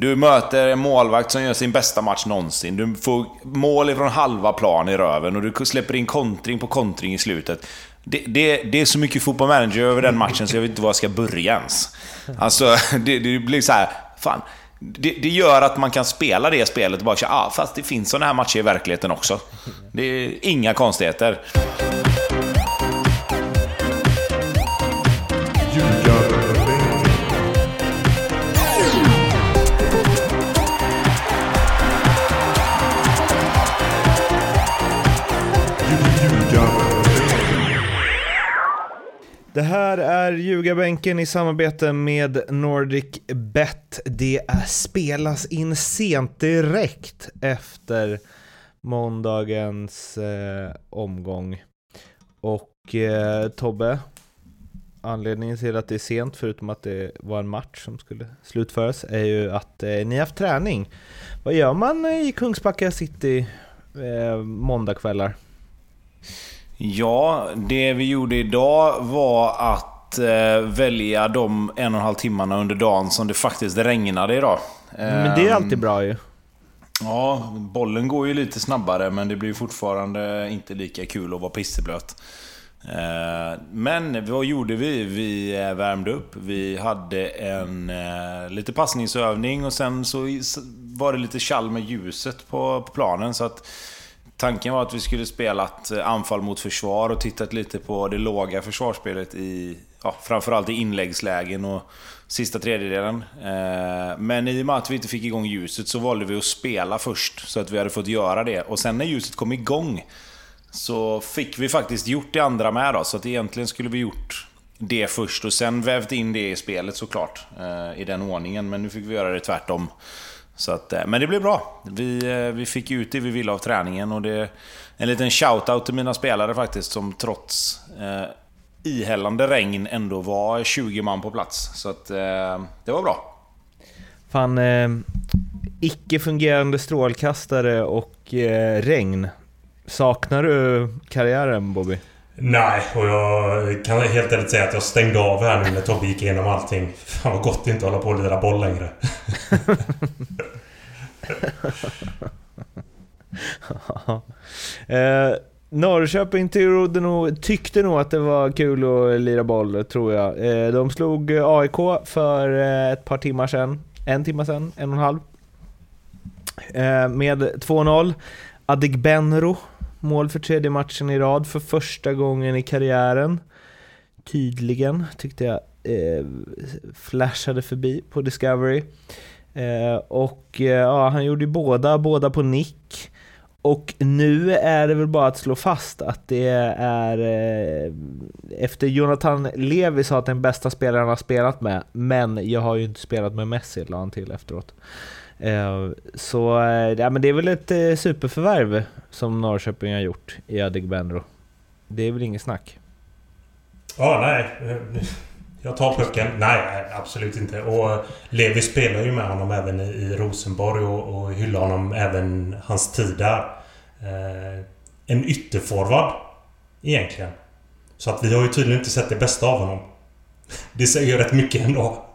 Du möter en målvakt som gör sin bästa match någonsin. Du får mål ifrån halva plan i röven och du släpper in kontring på kontring i slutet. Det, det, det är så mycket fotboll manager över den matchen så jag vet inte var jag ska börja ens. Alltså, det, det blir så här, fan. Det, det, gör att man kan spela det spelet och bara säga ah, fast det finns sådana här matcher i verkligheten också. Det är inga konstigheter. Det här är Ljugarbänken i samarbete med Nordic Bet. Det spelas in sent direkt efter måndagens eh, omgång. Och eh, Tobbe, anledningen till att det är sent, förutom att det var en match som skulle slutföras, är ju att eh, ni har haft träning. Vad gör man i Kungsbacka city eh, måndagkvällar? Ja, det vi gjorde idag var att eh, välja de en och en halv timmarna under dagen som det faktiskt regnade idag. Men det är alltid bra ju. Ja, bollen går ju lite snabbare men det blir fortfarande inte lika kul att vara pisseblöt. Eh, men vad gjorde vi? Vi eh, värmde upp. Vi hade en eh, lite passningsövning och sen så var det lite kall med ljuset på planen. så att Tanken var att vi skulle spela ett eh, anfall mot försvar och tittat lite på det låga försvarsspelet i ja, framförallt i inläggslägen och sista tredjedelen. Eh, men i och med att vi inte fick igång ljuset så valde vi att spela först så att vi hade fått göra det. Och sen när ljuset kom igång så fick vi faktiskt gjort det andra med då. Så att egentligen skulle vi gjort det först och sen vävt in det i spelet såklart. Eh, I den ordningen. Men nu fick vi göra det tvärtom. Så att, eh, men det blev bra. Vi, eh, vi fick ut det vi ville av träningen och det... En liten shout-out till mina spelare faktiskt som trots eh, ihällande regn ändå var 20 man på plats. Så att eh, det var bra. Fan, eh, icke-fungerande strålkastare och eh, regn. Saknar du karriären Bobby? Nej, och jag kan helt ärligt säga att jag stängde av här nu när Tobbe gick igenom allting. Fan vad gott det inte att hålla på och lira boll längre. eh, Norrköping nog, tyckte nog att det var kul att lira boll, tror jag. Eh, de slog AIK för eh, ett par timmar sedan. En timme sedan, en och en halv. Eh, med 2-0. Adegbenro Mål för tredje matchen i rad för första gången i karriären. Tydligen, tyckte jag eh, flashade förbi på Discovery. Eh, och eh, ja, han gjorde ju båda, båda på nick. Och nu är det väl bara att slå fast att det är eh, efter Jonathan Levi sa att den bästa spelaren han har spelat med, men jag har ju inte spelat med Messi, la han till efteråt. Eh, så eh, ja, men det är väl ett eh, superförvärv som Norrköping har gjort i Adegbenro. Det är väl inget snack? Ja, nej. Jag tar pucken. Nej, absolut inte. Och Levi spelar ju med honom även i Rosenborg och, och hyllar honom även hans tid där. en ytterforward egentligen. Så att vi har ju tydligen inte sett det bästa av honom. Det säger ju rätt mycket ändå.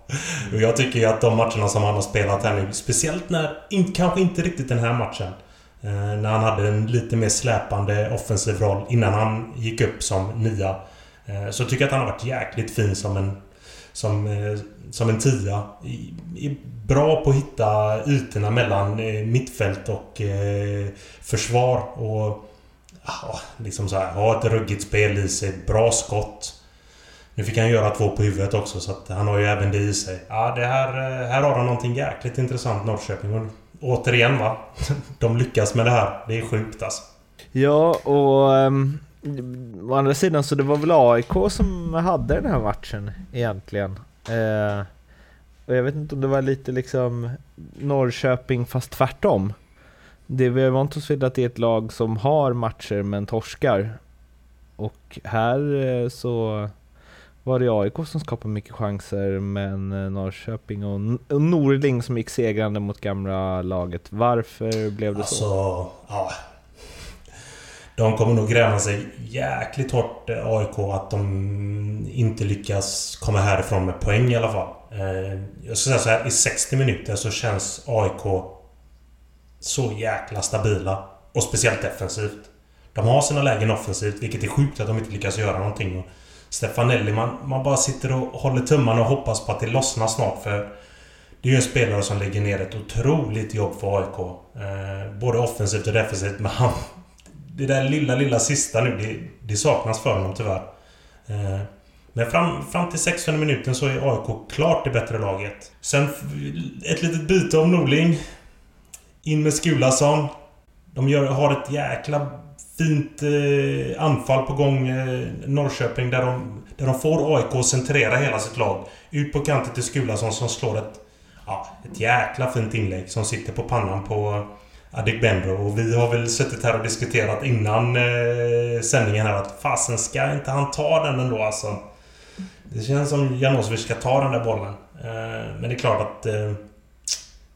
Och jag tycker ju att de matcherna som han har spelat här nu, speciellt när... In, kanske inte riktigt den här matchen. Eh, när han hade en lite mer släpande offensiv roll innan han gick upp som nia. Eh, så tycker jag att han har varit jäkligt fin som en... Som, eh, som en tia. Bra på att hitta ytorna mellan mittfält och försvar. Och... Ah, liksom så här, ha ett ruggigt spel i sig. Bra skott. Nu fick han göra två på huvudet också så att han har ju även det i sig. Ja, det här, eh, här har han någonting jäkligt intressant Norrköping. Och återigen va. De lyckas med det här. Det är sjukt alltså. Ja, och... Um, å andra sidan så det var väl AIK som hade den här matchen egentligen. Uh, och jag vet inte om det var lite liksom Norrköping fast tvärtom. Det vi har vant oss vid att det är ett lag som har matcher men torskar. Och här uh, så var det AIK som skapade mycket chanser, men eh, Norrköping och, Norling som gick segrande mot gamla laget. Varför blev det alltså, så? Ja. De kommer nog gräma sig jäkligt hårt, eh, AIK, att de inte lyckas komma härifrån med poäng i alla fall. Eh, jag ska säga så här, i 60 minuter så känns AIK så jäkla stabila. Och speciellt defensivt. De har sina lägen offensivt, vilket är sjukt att de inte lyckas göra någonting. Stefanelli, man, man bara sitter och håller tummarna och hoppas på att det lossnar snart för... Det är ju en spelare som lägger ner ett otroligt jobb för AIK. Eh, både offensivt och defensivt, men han... Det där lilla, lilla sista nu, det, det saknas för honom tyvärr. Eh, men fram, fram till 600 minuten så är AIK klart det bättre laget. Sen ett litet byte av Norling. In med Skulason. De gör, har ett jäkla fint eh, anfall på gång eh, Norrköping där de, där de får AIK att centrera hela sitt lag. Ut på kanten till Skulason som slår ett... Ja, ett jäkla fint inlägg som sitter på pannan på Adegbenro. Och vi har väl suttit här och diskuterat innan eh, sändningen här att fasen ska inte han ta den ändå alltså? Det känns som Janosevic ska ta den där bollen. Eh, men det är klart att eh,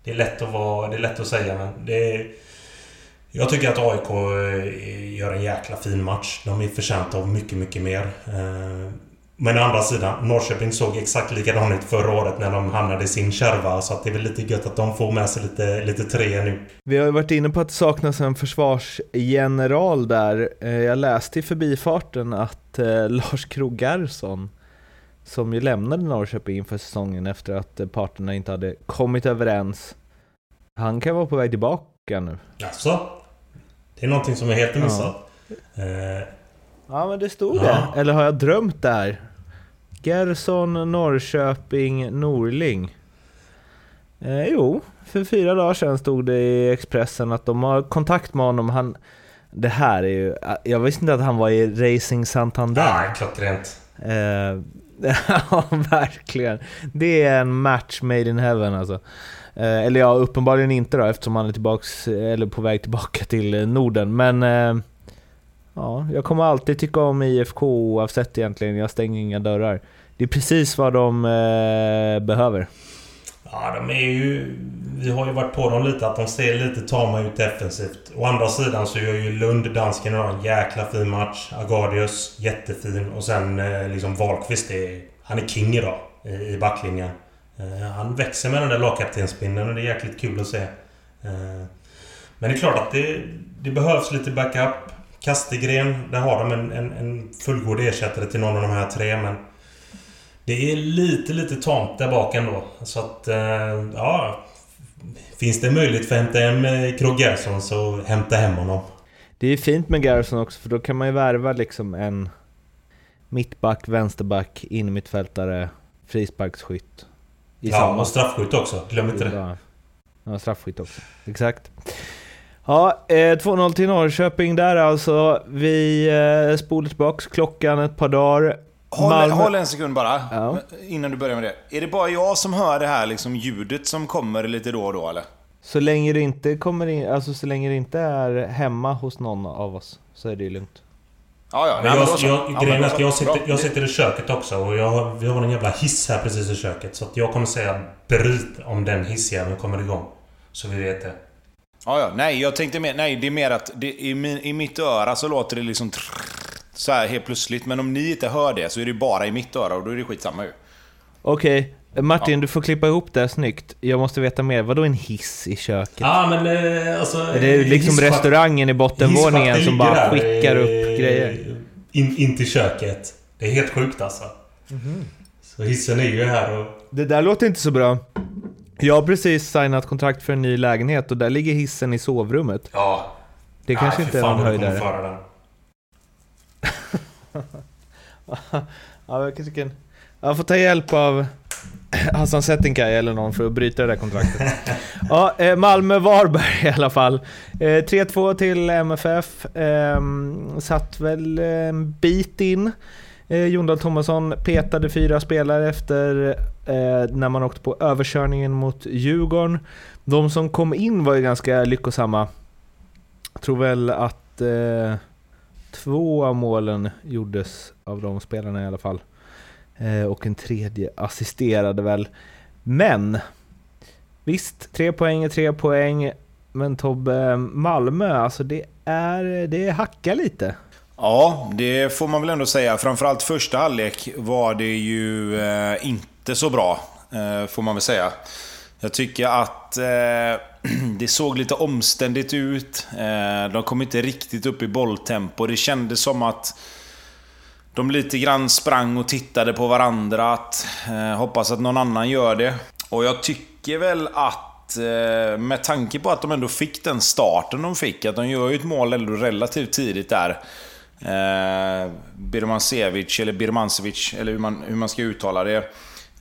det är lätt att vara... Det är lätt att säga men det är, jag tycker att AIK eh, gör en jäkla fin match. De är förtjänta av mycket, mycket mer. Eh, men å andra sidan, Norrköping såg exakt likadant ut förra året när de hamnade i sin kärva. Så att det är väl lite gött att de får med sig lite, lite tre nu. Vi har ju varit inne på att det saknas en försvarsgeneral där. Eh, jag läste i förbifarten att Lars Krogh Gerson, som ju lämnade Norrköping inför säsongen efter att parterna inte hade kommit överens, han kan vara på väg tillbaka nu. Alltså, Det är någonting som är helt missat. Ja. Eh, ja men det stod ja. det. Eller har jag drömt där? Gerson, Norrköping, Norling. Eh, jo, för fyra dagar sedan stod det i Expressen att de har kontakt med honom. Han, det här är ju... Jag visste inte att han var i Racing Santander. Ja, klockrent. Eh, ja, verkligen. Det är en match made in heaven alltså. Eh, eller ja, uppenbarligen inte då eftersom han är tillbaks, eller på väg tillbaka till eh, Norden. Men eh, ja, jag kommer alltid tycka om IFK oavsett egentligen. Jag stänger inga dörrar. Det är precis vad de eh, behöver. Ja, de är ju... Vi har ju varit på dem lite att de ser lite tama ut defensivt. Å andra sidan så gör ju Lund, dansken, en jäkla fin match. Agardius, jättefin. Och sen eh, liksom Wahlqvist är... Han är king idag i, i backlinjen. Eh, han växer med den där lagkaptensbindeln och det är jäkligt kul att se. Eh, men det är klart att det, det behövs lite backup. Kastegren, där har de en, en, en fullgod ersättare till någon av de här tre men... Det är lite, lite tamt där bak ändå. Så att, eh, ja... Finns det möjlighet för att hämta hem Krog Gerson så hämta hem honom. Det är fint med Gerson också för då kan man ju värva liksom en mittback, vänsterback, innermittfältare, frisparksskytt. I ja, samma. och straffskytt också. Glöm inte det. Ja, straffskytt också. Exakt. Ja, eh, 2-0 till Norrköping där alltså. Vi eh, spolar tillbaks klockan ett par dagar. Håll, Malmö... håll en sekund bara, ja. innan du börjar med det. Är det bara jag som hör det här liksom ljudet som kommer lite då och då eller? Så länge det inte kommer in, alltså så länge det inte är hemma hos någon av oss, så är det ju lugnt. Ja, ja. Nej, jag, jag, grejen är att jag sitter, jag sitter i köket också och jag, vi har en jävla hiss här precis i köket. Så att jag kommer säga bryt om den hissjäveln kommer igång. Så vi vet det. Ja, ja. Nej, jag tänkte mer... Nej, det är mer att det, i, i mitt öra så låter det liksom... Så här helt plötsligt. Men om ni inte hör det så är det bara i mitt öra och då är det skitsamma ju. Okej. Okay. Martin, ja. du får klippa ihop det snyggt. Jag måste veta mer. Vadå en hiss i köket? Ja, men eh, alltså... Är det liksom restaurangen i bottenvåningen som bara skickar upp grejer? In, in till köket. Det är helt sjukt alltså. Mm -hmm. Så hissen är ju här och... Det där låter inte så bra. Jag har precis signat kontrakt för en ny lägenhet och där ligger hissen i sovrummet. Ja. Det kanske inte är någon höjdare. ja, jag kanske Jag får ta hjälp av Hassan Setinkaj eller någon för att bryta det där kontraktet. ja, eh, Malmö-Varberg i alla fall. Eh, 3-2 till MFF. Ehm, satt väl eh, en bit in. Jondal Jon Dahl Tomasson petade fyra spelare efter när man åkte på överkörningen mot Djurgården. De som kom in var ju ganska lyckosamma. Jag tror väl att två av målen gjordes av de spelarna i alla fall. Eh, och en tredje assisterade väl. Men visst, tre poäng är tre poäng. Men Tobbe, Malmö, alltså det är, det hackar lite. Ja, det får man väl ändå säga. Framförallt första halvlek var det ju eh, inte så bra. eh, får man väl säga. Jag tycker att eh, det såg lite omständigt ut. Eh, de kom inte riktigt upp i bolltempo. Det kändes som att de lite grann sprang och tittade på varandra. Att, eh, hoppas att någon annan gör det. Och jag tycker väl att eh, med tanke på att de ändå fick den starten de fick, att de gör ju ett mål ändå relativt tidigt där. Eh, Birmancevic, eller Birmancevic, eller hur man, hur man ska uttala det.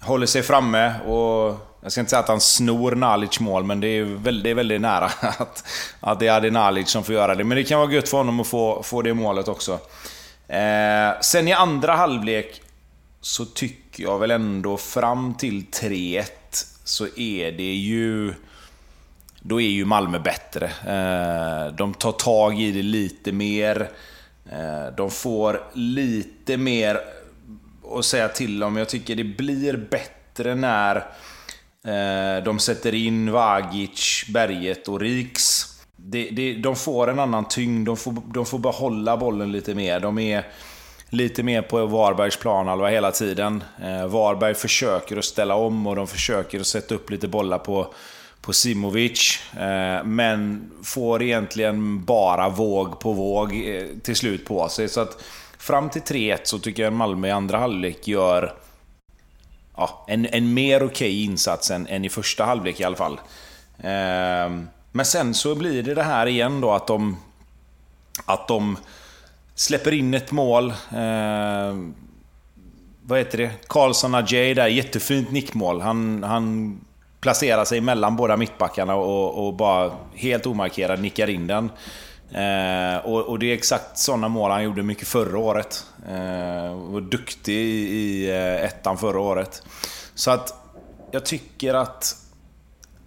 Håller sig framme och jag ska inte säga att han snor Nalic mål, men det är väldigt, väldigt nära att, att det är Adi Nalic som får göra det. Men det kan vara gött för honom att få, få det målet också. Eh, sen i andra halvlek så tycker jag väl ändå fram till 3-1 så är det ju... Då är ju Malmö bättre. Eh, de tar tag i det lite mer. Eh, de får lite mer att säga till om. Jag tycker det blir bättre när eh, de sätter in Vagic, Berget och Riks. Det, det, de får en annan tyngd, de får, de får behålla bollen lite mer. De är lite mer på Varbergs planhalva hela tiden. Eh, Varberg försöker att ställa om och de försöker att sätta upp lite bollar på, på Simovic. Eh, men får egentligen bara våg på våg eh, till slut på sig. Så att fram till 3-1 så tycker jag Malmö i andra halvlek gör ja, en, en mer okej okay insats än, än, i första halvlek i alla fall. Eh, men sen så blir det det här igen då att de... Att de släpper in ett mål. Eh, vad heter det? Karlsson Ajay där, jättefint nickmål. Han, han placerar sig mellan båda mittbackarna och, och bara helt omarkerad nickar in den. Eh, och, och, det är exakt sådana mål han gjorde mycket förra året. Eh, var duktig i, i eh, ettan förra året. Så att jag tycker att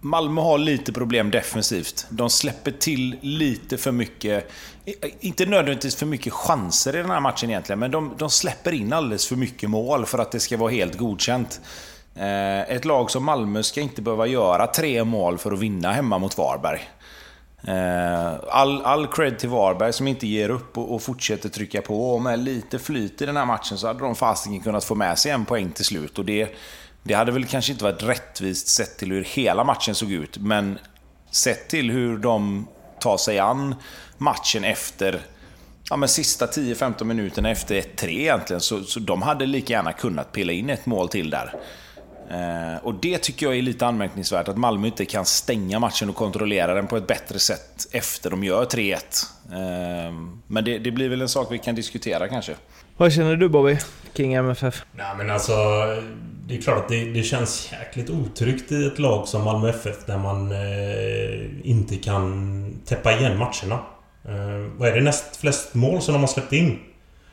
Malmö har lite problem defensivt. De släpper till lite för mycket, inte nödvändigtvis för mycket chanser i den här matchen egentligen, men de, de släpper in alldeles för mycket mål för att det ska vara helt godkänt. Eh, ett lag som Malmö ska inte behöva göra tre mål för att vinna hemma mot Varberg. Eh, all, all cred till Varberg som inte ger upp och, och fortsätter trycka på. Och med lite flyt i den här matchen så hade de fasiken kunnat få med sig en poäng till slut. Och det, det hade väl kanske inte varit rättvist sett till hur hela matchen såg ut, men sett till hur de tar sig an matchen efter ja, men sista 10-15 minuterna efter 1-3 egentligen, så, så de hade lika gärna kunnat pilla in ett mål till där. Eh, och det tycker jag är lite anmärkningsvärt, att Malmö inte kan stänga matchen och kontrollera den på ett bättre sätt efter de gör 3-1. Eh, men det, det, blir väl en sak vi kan diskutera kanske. Vad känner du Bobby, King MFF? Nej men alltså, det är klart att det, det känns jäkligt otryggt i ett lag som Malmö FF där man eh, inte kan täppa igen matcherna. Eh, vad är det näst flest mål som de har släppt in?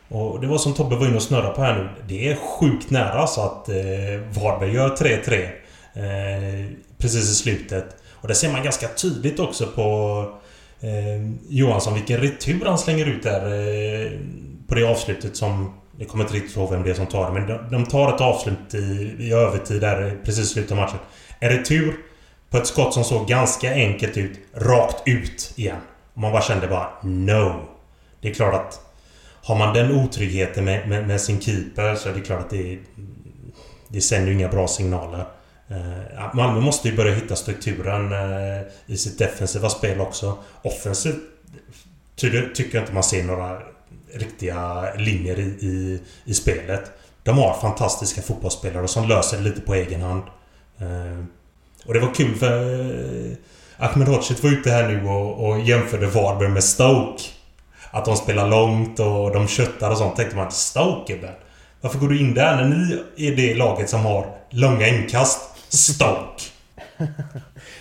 Och det var som Tobbe var inne och snurrade på här nu. Det är sjukt nära så att eh, Varberg gör 3-3. Eh, precis i slutet. Och det ser man ganska tydligt också på eh, Johansson vilken retur han slänger ut där. Eh, på det avslutet som... Jag kommer inte riktigt ihåg vem det är som tar det, men de, de tar ett avslut i, i övertid där precis i slutet av matchen. En retur på ett skott som såg ganska enkelt ut, rakt ut igen. Och man bara kände bara No! Det är klart att har man den otryggheten med, med, med, sin keeper så är det klart att det... Det sänder ju inga bra signaler. Uh, Malmö måste ju börja hitta strukturen uh, i sitt defensiva spel också. Offensivt tycker jag inte man ser några riktiga linjer i, i, i spelet. De har fantastiska fotbollsspelare som löser det lite på egen hand. Eh, och det var kul för eh, Ahmed Hodzic var ute här nu och, och jämförde Varberg med Stoke. Att de spelar långt och de köttar och sånt. Tänkte man Stoke gubben. Varför går du in där när ni är det laget som har långa inkast? Stoke.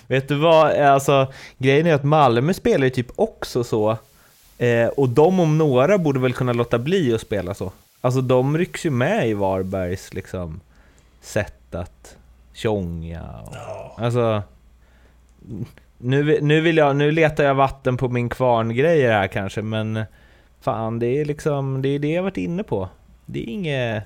Vet du vad? Alltså, grejen är att Malmö spelar ju typ också så. Eh, och de om några borde väl kunna låta bli att spela så. Alltså de rycks ju med i Varbergs liksom sätt att tjonga. Och, ja. Alltså... Nu, nu, vill jag, nu letar jag vatten på min kvarn-grejer här kanske, men fan, det är liksom, det är det jag varit inne på. Det är inget...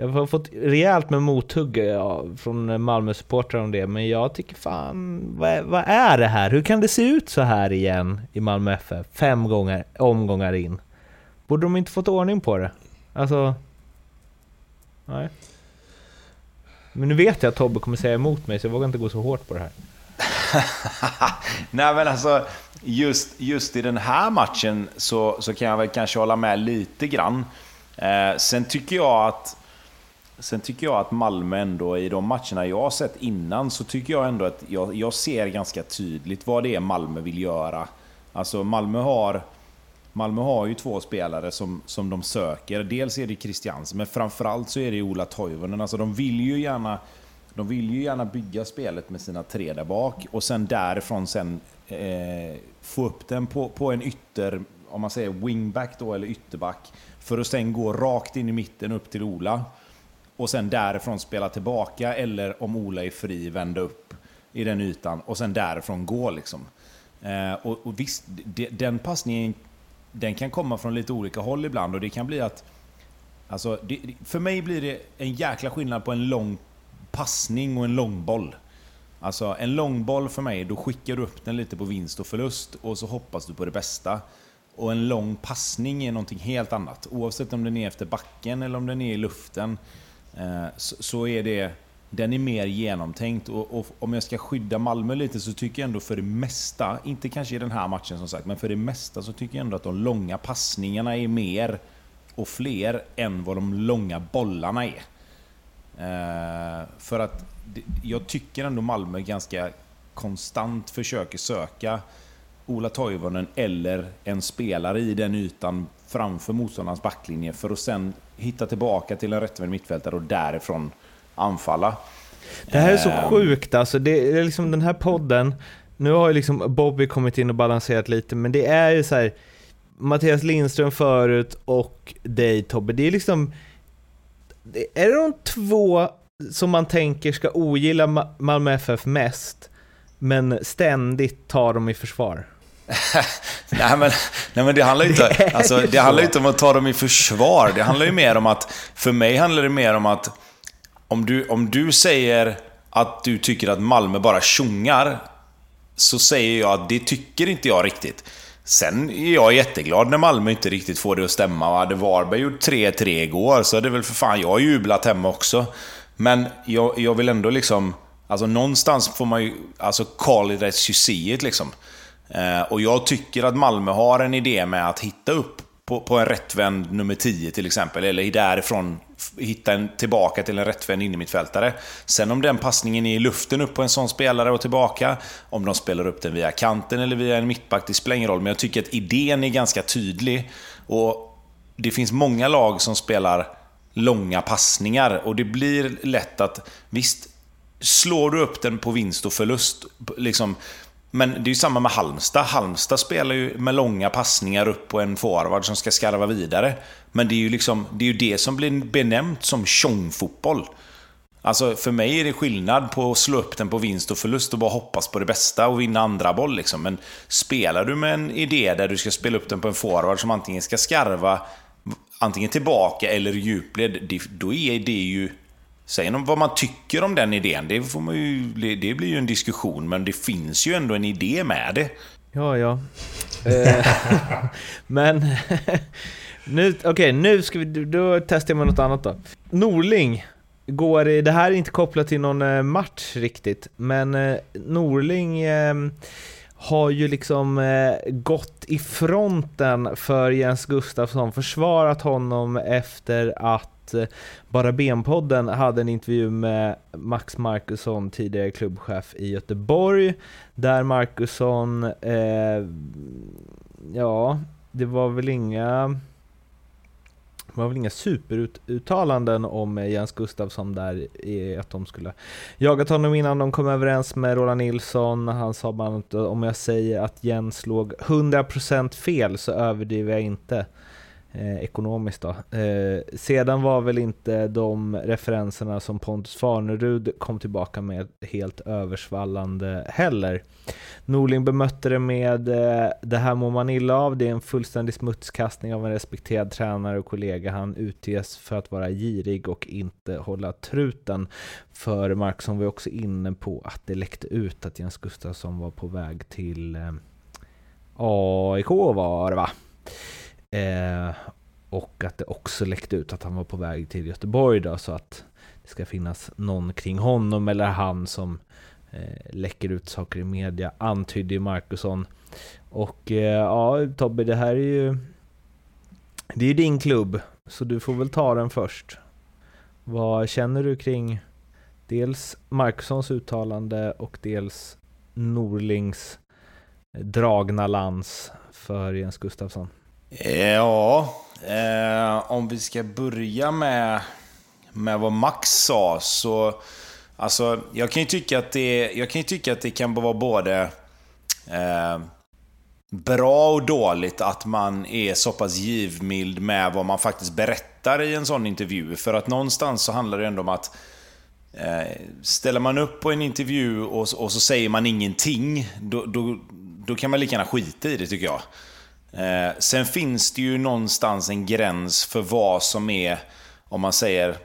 Jag har fått rejält med mothugg ja, från Malmö-supportrar om det, men jag tycker fan, vad, vad, är det här? Hur kan det se ut så här igen i Malmö FF? Fem gånger, omgångar in. Borde de inte fått ordning på det? Alltså... Nej. Men nu vet jag att Tobbe kommer säga emot mig, så jag vågar inte gå så hårt på det här. Nej men alltså, just, just i den här matchen så, så kan jag väl kanske hålla med lite grann. Eh, sen tycker jag att Sen tycker jag att Malmö ändå, i de matcherna jag har sett innan, så tycker jag ändå att jag, jag ser ganska tydligt vad det är Malmö vill göra. Alltså Malmö har... Malmö har ju två spelare som, som de söker. Dels är det Christiansen, men framförallt så är det Ola Toivonen. Alltså de vill ju gärna... De vill ju gärna bygga spelet med sina tre där bak och sen därifrån sen eh, få upp den på, på en ytter, om man säger wingback då, eller ytterback. För att sen gå rakt in i mitten upp till Ola. Och sen därifrån spela tillbaka, eller om Ola är fri, vända upp i den ytan och sen därifrån gå liksom. Eh, och, och visst, de, den passningen den kan komma från lite olika håll ibland och det kan bli att... Alltså, det, för mig blir det en jäkla skillnad på en lång passning och en långboll. Alltså en långboll för mig, då skickar du upp den lite på vinst och förlust och så hoppas du på det bästa. Och en lång passning är någonting helt annat. Oavsett om den är efter backen eller om den är i luften. Eh, så, är det... Den är mer genomtänkt och, och, om jag ska skydda Malmö lite så tycker jag ändå för det mesta, inte kanske i den här matchen som sagt, men för det mesta så tycker jag ändå att de långa passningarna är mer och fler än vad de långa bollarna är. Eh, för att jag tycker ändå Malmö ganska konstant försöker söka Ola Toivonen eller en spelare i den ytan framför motståndarens backlinje för att sen hitta tillbaka till en rättvänd mittfältare och därifrån anfalla. Det här är så um, sjukt alltså. Det är liksom den här podden, nu har ju liksom Bobby kommit in och balanserat lite, men det är ju så här, Mattias Lindström förut och dig Tobbe, det är liksom... Är det de två som man tänker ska ogilla Malmö FF mest, men ständigt tar dem i försvar? nej, men, nej men det handlar ju inte, alltså, det handlar inte om att ta dem i försvar. Det handlar ju mer om att, för mig handlar det mer om att om du, om du säger att du tycker att Malmö bara tjongar, så säger jag att det tycker inte jag riktigt. Sen är jag jätteglad när Malmö inte riktigt får det att stämma. Hade Varberg gjort 3-3 igår så är det väl för fan, jag jublat hemma också. Men jag, jag vill ändå liksom... Alltså någonstans får man ju... Alltså call it as you see it liksom. Eh, och jag tycker att Malmö har en idé med att hitta upp på, på en rättvänd nummer 10 till exempel, eller därifrån hitta en, tillbaka till en rättvänd innermittfältare. Sen om den passningen är i luften upp på en sån spelare och tillbaka, om de spelar upp den via kanten eller via en mittback, det spelar ingen roll. Men jag tycker att idén är ganska tydlig. Och det finns många lag som spelar långa passningar och det blir lätt att, visst, slår du upp den på vinst och förlust, liksom, men det är ju samma med Halmstad. Halmstad spelar ju med långa passningar upp på en forward som ska skarva vidare. Men det är ju, liksom, det, är ju det som blir benämnt som tjongfotboll. Alltså för mig är det skillnad på att slå upp den på vinst och förlust och bara hoppas på det bästa och vinna andra boll. Liksom. Men spelar du med en idé där du ska spela upp den på en forward som antingen ska skarva antingen tillbaka eller djupled, då är det ju Sen vad man tycker om den idén, det, får man ju, det blir ju en diskussion, men det finns ju ändå en idé med det. Ja, ja. Eh, men... nu, Okej, okay, nu ska vi... Då testar jag med något annat då. Norling går... Det här är inte kopplat till någon eh, match riktigt, men eh, Norling har ju liksom gått i fronten för Jens Gustafsson, försvarat honom efter att Eh, bara Ben-podden hade en intervju med Max Markusson, tidigare klubbchef i Göteborg, där Markusson, eh, ja, det var väl inga det var väl inga superuttalanden om Jens Gustafsson där, att de skulle jagat honom innan de kom överens med Roland Nilsson. Han sa bara att om jag säger att Jens låg 100% fel så överdriver jag inte eh, ekonomiskt. Då. Eh, sedan var väl inte de referenserna som Pontus Farnerud kom tillbaka med helt översvallande heller. Norling bemötte det med eh, “det här mår man illa av, det är en fullständig smutskastning av en respekterad tränare och kollega. Han utges för att vara girig och inte hålla truten”. För Marksson var också inne på att det läckte ut att Jens Gustafsson var på väg till eh, AIK var det va? Eh, och att det också läckte ut att han var på väg till Göteborg då, så att det ska finnas någon kring honom eller han som eh, läcker ut saker i media, antydde ju Marcusson. Och eh, ja, Tobbe, det här är ju... Det är ju din klubb, så du får väl ta den först. Vad känner du kring dels Marcussons uttalande och dels Norlings eh, dragna lans för Jens Gustafsson? Ja, eh, om vi ska börja med, med vad Max sa så... Alltså, jag kan ju tycka att det, jag kan, tycka att det kan vara både eh, bra och dåligt att man är så pass givmild med vad man faktiskt berättar i en sån intervju. För att någonstans så handlar det ändå om att eh, ställer man upp på en intervju och, och så säger man ingenting, då, då, då kan man lika gärna skita i det tycker jag. Eh, sen finns det ju någonstans en gräns för vad som är, om man säger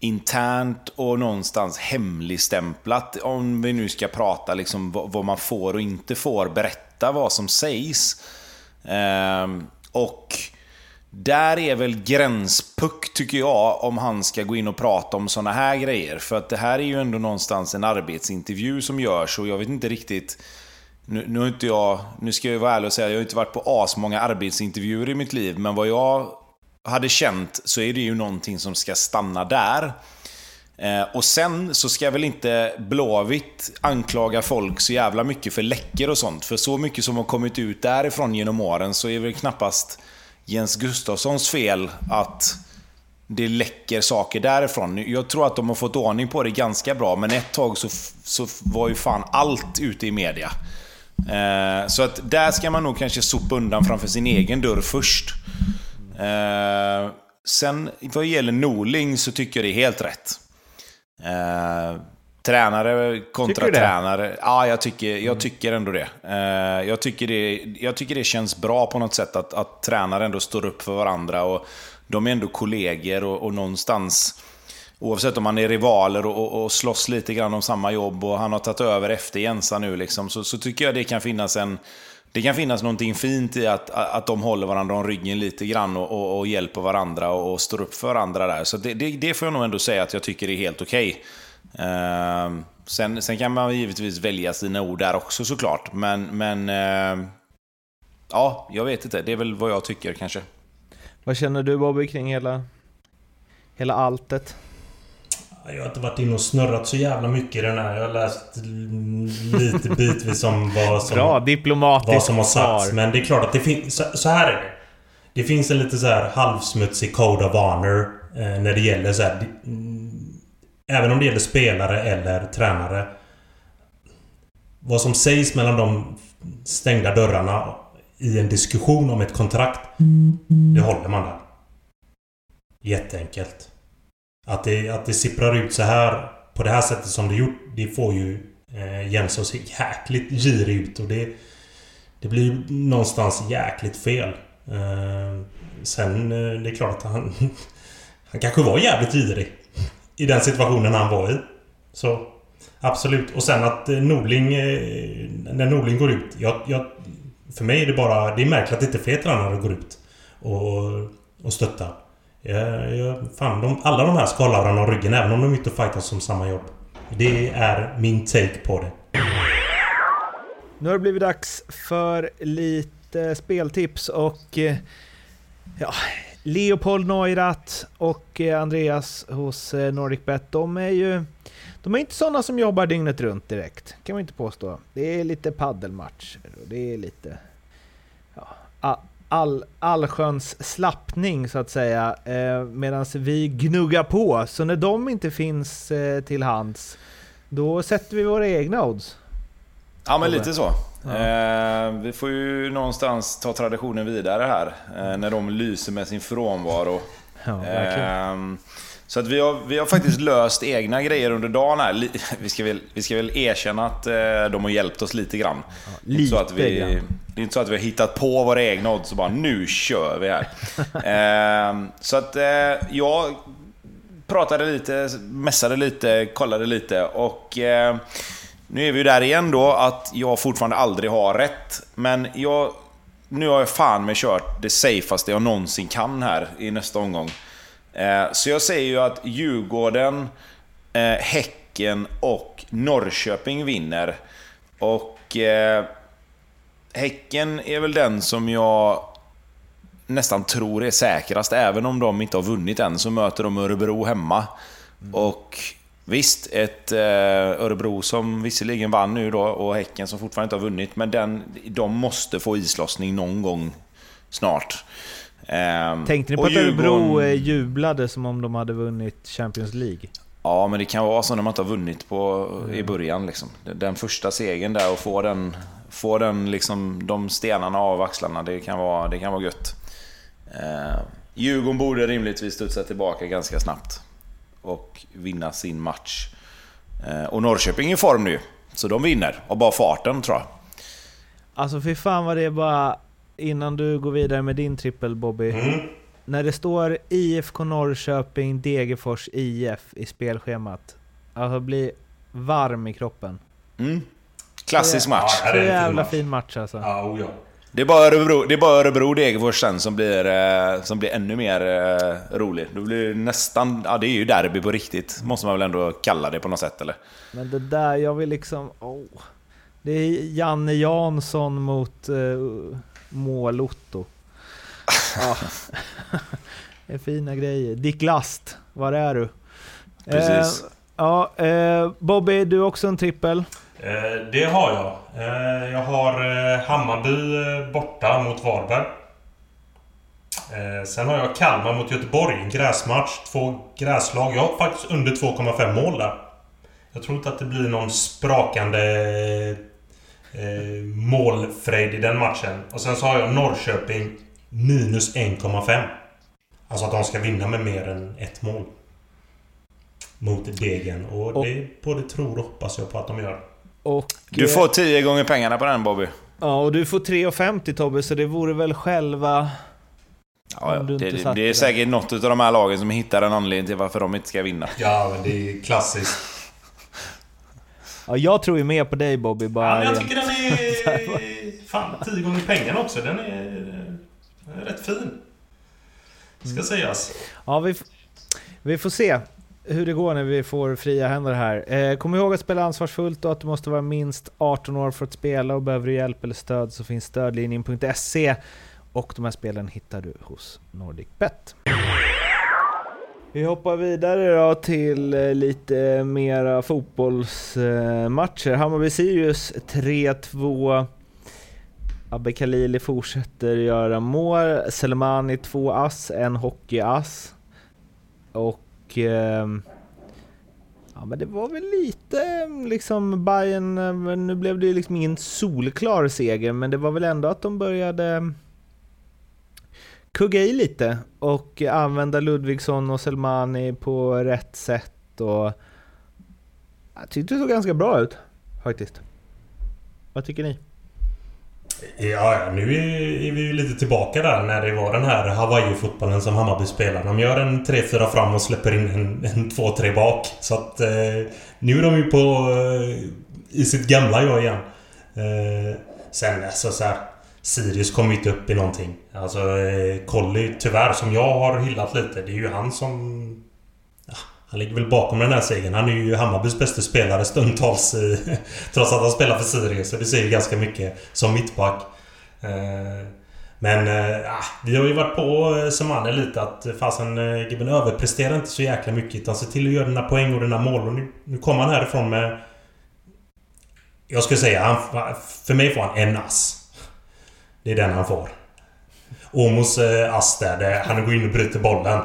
internt och någonstans hemligstämplat. Om vi nu ska prata liksom vad man får och inte får berätta vad som sägs. Eh, och där är väl gränspuck tycker jag om han ska gå in och prata om sådana här grejer. För att det här är ju ändå någonstans en arbetsintervju som görs och jag vet inte riktigt nu, nu, inte jag, nu ska jag vara ärlig och säga att jag har inte varit på asmånga arbetsintervjuer i mitt liv, men vad jag hade känt så är det ju någonting som ska stanna där. Eh, och sen så ska väl inte Blåvitt anklaga folk så jävla mycket för läckor och sånt. För så mycket som har kommit ut därifrån genom åren så är det väl knappast Jens Gustafssons fel att det läcker saker därifrån. Jag tror att de har fått ordning på det ganska bra, men ett tag så, så var ju fan allt ute i media. Eh, så att där ska man nog kanske sopa undan framför sin egen dörr först. Eh, sen vad gäller Norling så tycker jag det är helt rätt. Eh, tränare kontra tränare. Ja, jag tycker, jag tycker ändå det. Jag, tycker det jag tycker det känns bra på något sätt att, att tränare ändå står upp för varandra. och De är ändå kollegor och, och någonstans Oavsett om man är rivaler och, och, och slåss lite grann om samma jobb och han har tagit över efter Jensa nu liksom, så, så tycker jag det kan finnas en... Det kan finnas någonting fint i att, att de håller varandra om ryggen lite grann och, och, och hjälper varandra och, och, står upp för varandra där. Så det, det, det, får jag nog ändå säga att jag tycker är helt okej. Okay. Uh, sen, sen kan man givetvis välja sina ord där också såklart. Men, men uh, ja, jag vet inte. Det är väl vad jag tycker kanske. Vad känner du Bobby kring hela, hela alltet? Jag har inte varit inne och snurrat så jävla mycket i den här. Jag har läst lite bitvis om vad som... Bra, diplomatiskt Vad som har sagts. Men det är klart att det finns... Så, här är det. Det finns en lite så här halvsmutsig Code of Honor eh, när det gäller så här, Även om det gäller spelare eller tränare. Vad som sägs mellan de stängda dörrarna i en diskussion om ett kontrakt. Det håller man där. Jätteenkelt. Att det, att det sipprar ut så här på det här sättet som det gjort, det får ju eh, Jens att se jäkligt girig ut och det... Det blir någonstans jäkligt fel. Eh, sen, eh, det är klart att han... Han kanske var jävligt girig. I den situationen han var i. Så... Absolut. Och sen att eh, Norling... Eh, när Norling går ut. Jag, jag, för mig är det bara... Det är märkligt att inte fler tränare går ut och, och stöttar. Jag, fan, de, alla de här ska hålla varandra om ryggen även om de inte fightas som samma jobb. Det är min take på det. Nu har det blivit dags för lite speltips och eh, ja, Leopold Neurath och eh, Andreas hos eh, NordicBet, de är ju de är inte sådana som jobbar dygnet runt direkt, kan man inte påstå. Det är lite paddelmatcher och det är lite ja, all, allsköns slappning så att säga, eh, medan vi gnuggar på. Så när de inte finns eh, till hands, då sätter vi våra egna odds. Ja, men lite så. Ja. Eh, vi får ju någonstans ta traditionen vidare här, eh, när de lyser med sin frånvaro. Ja, verkligen. Så att vi har, vi har faktiskt löst egna grejer under dagen här. Vi ska väl, vi ska väl erkänna att eh, de har hjälpt oss lite grann. Ja, lite så att vi, det är inte så att vi har hittat på våra egna odds och bara nu kör vi här. eh, så att eh, jag pratade lite, mässade lite, kollade lite och eh, nu är vi ju där igen då att jag fortfarande aldrig har rätt. Men jag nu har jag fan med kört det safeaste jag någonsin kan här i nästa omgång. Eh, så jag säger ju att Djurgården, eh, Häcken och Norrköping vinner. Och eh, Häcken är väl den som jag nästan tror är säkrast. Även om de inte har vunnit än så möter de Örebro hemma. Mm. Och Visst, ett Örebro som visserligen vann nu då och Häcken som fortfarande inte har vunnit. Men den, de måste få islossning någon gång snart. Eh, Tänkte ni på att. Örebro eh, jublade som om de hade vunnit Champions League? Ja, men det kan vara så när man inte har vunnit på, i början. Liksom. Den första segern där och få den, få den liksom, de stenarna av axlarna, det kan vara, det kan vara gött. Eh, Djurgården borde rimligtvis studsa tillbaka ganska snabbt och vinna sin match. Eh, och Norrköping är i form nu, så de vinner. Och bara farten tror jag. Alltså fy fan vad det är bara... Innan du går vidare med din trippel Bobby. Mm. När det står IFK Norrköping, Degerfors, IF i spelschemat. Alltså blir varm i kroppen. Mm. Klassisk match. Ja, så jävla fin match alltså. Ja, oh ja. Det är bara Örebro, det är bara Örebro Degerfors sen som blir, eh, som blir ännu mer eh, rolig. Då blir det nästan... Ja, det är ju derby på riktigt. Måste man väl ändå kalla det på något sätt, eller? Men det där, jag vill liksom... Oh. Det är Janne Jansson mot uh, Målotto. Ja. det är fina grejer. Dick Last, var är du? Precis. Uh, ja, uh, Bobby, du har också en trippel. Eh, det har jag. Eh, jag har eh, Hammarby borta mot Varberg. Sen har jag Kalmar mot Göteborg. En gräsmatch. Två gräslag. Jag har faktiskt under 2,5 mål där. Jag tror inte att det blir någon sprakande eh, målfrejd i den matchen. Och sen så har jag Norrköping minus 1,5. Alltså att de ska vinna med mer än ett mål. Mot Degen. Och, och det både tror och hoppas jag på att de gör. Och, du får 10 gånger pengarna på den Bobby. Ja, och du får 3,50 Tobbe, så det vore väl själva... Ja, det, det, det är säkert något av de här lagen som hittar en anledning till varför de inte ska vinna. Ja, men det är klassiskt. Ja, jag tror ju mer på dig Bobby. Bara ja, men jag tycker den är... Fan, 10 gånger pengarna också. Den är, den är rätt fin. Ska mm. sägas. Ja, vi, vi får se hur det går när vi får fria händer här. Eh, kom ihåg att spela ansvarsfullt och att du måste vara minst 18 år för att spela och behöver du hjälp eller stöd så finns stödlinjen.se och de här spelen hittar du hos NordicBet. Vi hoppar vidare då till eh, lite mera fotbollsmatcher. Hammarby-Sirius 3-2. Abbe Khalili fortsätter göra mål. Selmani 2 ass, en hockeyass. Och ehm, ja men det var väl lite liksom Bayern, eh, nu blev det liksom ingen solklar seger, men det var väl ändå att de började kugga i lite och använda Ludvigsson och Selmani på rätt sätt och... Jag tyckte det såg ganska bra ut, faktiskt. Vad tycker ni? Ja, nu är vi ju lite tillbaka där när det var den här Hawaii-fotbollen som Hammarby spelar. De gör en 3-4 fram och släpper in en, en 2-3 bak. Så att eh, nu är de ju på... Eh, I sitt gamla jag igen. Eh, sen alltså så här, Sirius kommer inte upp i någonting. Alltså eh, Colley, Colly, tyvärr, som jag har hyllat lite. Det är ju han som han ligger väl bakom den här segern. Han är ju Hammarbys bästa spelare stundtals i, eh, Trots att han spelar för Sirius. Så det säger ganska mycket som mittback. Eh, men ja. vi har ju varit på eh, Semane lite att fasen Gibben överpresterar inte så jäkla mycket utan se till att göra dina poäng och dina mål. Och nu, nu kommer han härifrån med... Jag skulle säga, han, för mig får han en ass. Det är den han får. Omos ass där, han går in och bryter bollen.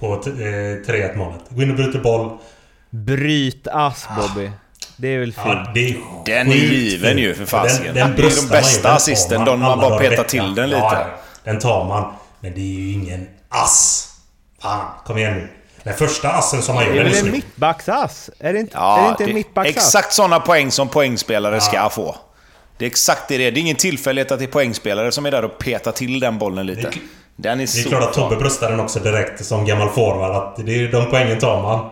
På 3-1 eh, målet. Går in och bryter boll. Bryt ass Bobby. Det är väl fint? Ja, är den är given ju för fasiken. Den, den det är de bästa assisten. De man bara petar till den lite. Ja, den tar man. Men det är ju ingen ass. Fan, kom igen nu. Den första assen som man gör, Det är väl en mittbacksass? Är det inte, ja, är det inte en mittbacksass? Exakt sådana poäng som poängspelare ja. ska få. Det är exakt det det är. Det är ingen tillfällighet att det är poängspelare som är där och petar till den bollen lite. Den är det är klart att Tobbe bröstar den också direkt som gammal forward. Att det är de poängen tar man.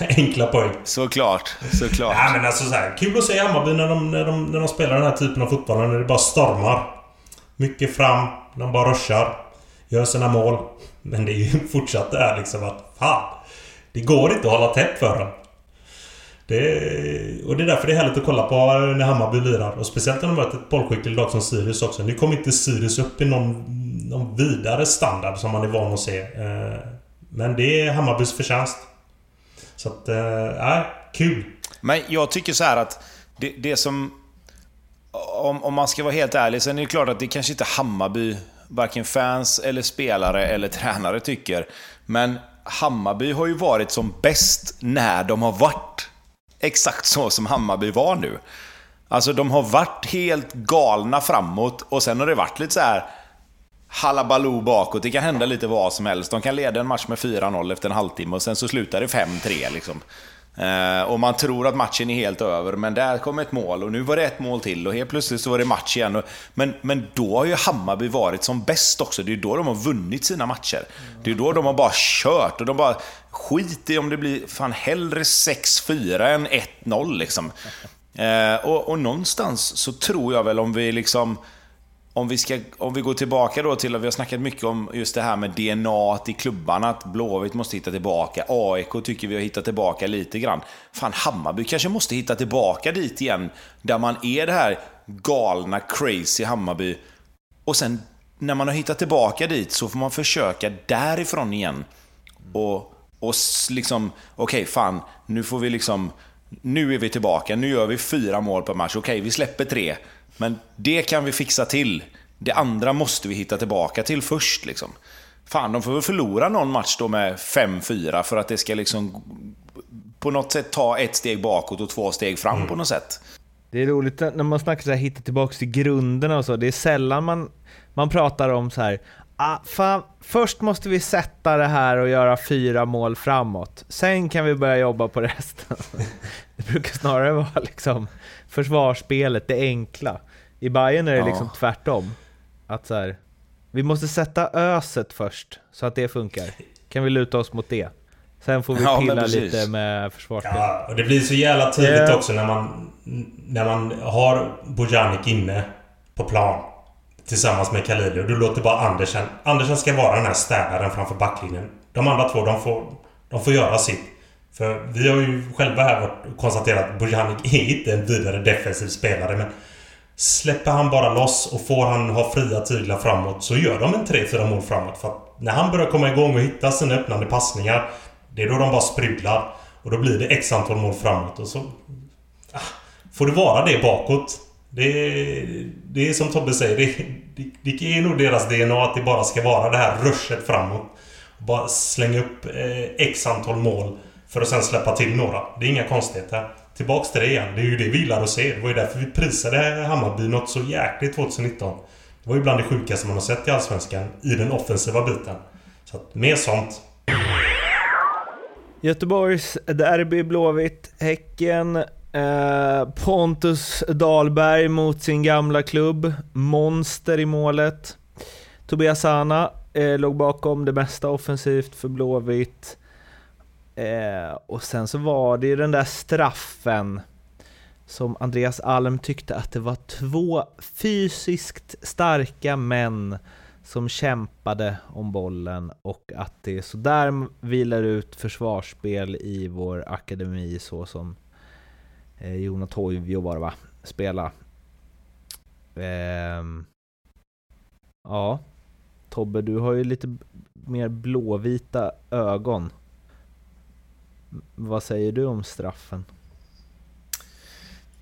Enkla poäng. Såklart, såklart. Ja men alltså så här, Kul att se Hammarby när de, när, de, när de spelar den här typen av fotboll. När det bara stormar. Mycket fram. De bara ruschar. Gör sina mål. Men det är ju fortsatt där liksom att fan. Det går inte att hålla tätt för dem. Det, och det är därför det är härligt att kolla på när Hammarby lirar. Och speciellt när de möter ett bollskickligt lag som Sirius också. Nu kommer inte Sirius upp i någon, någon vidare standard som man är van att se. Eh, men det är Hammarbys förtjänst. Så att, äh, kul! Men jag tycker så här att det, det som... Om, om man ska vara helt ärlig, sen är det klart att det kanske inte Hammarby, varken fans eller spelare eller tränare tycker. Men Hammarby har ju varit som bäst när de har varit exakt så som Hammarby var nu. Alltså de har varit helt galna framåt och sen har det varit lite så här halabaloo bakåt. Det kan hända lite vad som helst. De kan leda en match med 4-0 efter en halvtimme och sen så slutar det 5-3 liksom. Eh, och man tror att matchen är helt över, men där kom ett mål och nu var det ett mål till och helt plötsligt så var det match igen. men, men då har ju Hammarby varit som bäst också. Det är då de har vunnit sina matcher. Det är då de har bara kört och de bara skit i om det blir fan hellre 6-4 än 1-0 liksom. Eh, och, och någonstans så tror jag väl om vi liksom om vi, ska, om vi går tillbaka då till vi har snackat mycket om just det här med DNA i klubbarna, att Blåvitt måste hitta tillbaka. AIK tycker vi har hittat tillbaka lite grann. Fan, Hammarby kanske måste hitta tillbaka dit igen, där man är det här galna, crazy Hammarby. Och sen när man har hittat tillbaka dit så får man försöka därifrån igen. Och, och liksom, okej okay, fan, nu får vi liksom, nu är vi tillbaka, nu gör vi fyra mål per match. Okej, okay, vi släpper tre. Men det kan vi fixa till. Det andra måste vi hitta tillbaka till först. Liksom. Fan, de får väl förlora någon match då med 5-4 för att det ska liksom på något sätt ta ett steg bakåt och två steg fram mm. på något sätt. Det är roligt när man snackar så här, hitta tillbaka till grunderna och så. Det är sällan man, man pratar om så här, ah, fan, först måste vi sätta det här och göra fyra mål framåt. Sen kan vi börja jobba på resten. Det brukar snarare vara liksom försvarsspelet, det enkla. I Bayern är det ja. liksom tvärtom. Att så här, vi måste sätta öset först, så att det funkar. Kan vi luta oss mot det? Sen får vi ja, pilla lite med försvarsspelet. Ja, och det blir så jävla tydligt också när man, när man har Bojanic inne på plan. Tillsammans med Khalili och du låter bara Andersen... Andersen ska vara den här städaren framför backlinjen. De andra två, de får, de får göra sitt. För vi har ju själva här varit konstaterat att Bojanic är inte en vidare defensiv spelare men Släpper han bara loss och får han ha fria tyglar framåt så gör de en 3-4 mål framåt. För att när han börjar komma igång och hitta sina öppnande passningar Det är då de bara sprudlar. Och då blir det x antal mål framåt och så... Ah, får det vara det bakåt. Det, det är som Tobbe säger, det, det, det är nog deras DNA att det bara ska vara det här ruschet framåt. Bara slänga upp eh, x antal mål för att sen släppa till några. Det är inga konstigheter. Tillbaks till det igen. Det är ju det vi gillar att se. Det var ju därför vi prisade Hammarby något så jäkligt 2019. Det var ju bland det sjukaste man har sett i Allsvenskan i den offensiva biten. Så att, mer sånt. Göteborgs derby, Blåvitt, Häcken. Eh, Pontus Dahlberg mot sin gamla klubb. Monster i målet. Tobias Sana eh, låg bakom det mesta offensivt för Blåvitt. Eh, och sen så var det ju den där straffen som Andreas Alm tyckte att det var två fysiskt starka män som kämpade om bollen och att det är sådär vilar ut försvarsspel i vår akademi så som eh, Jona Toivio var va, spela. Eh, ja, Tobbe, du har ju lite mer blåvita ögon. Vad säger du om straffen?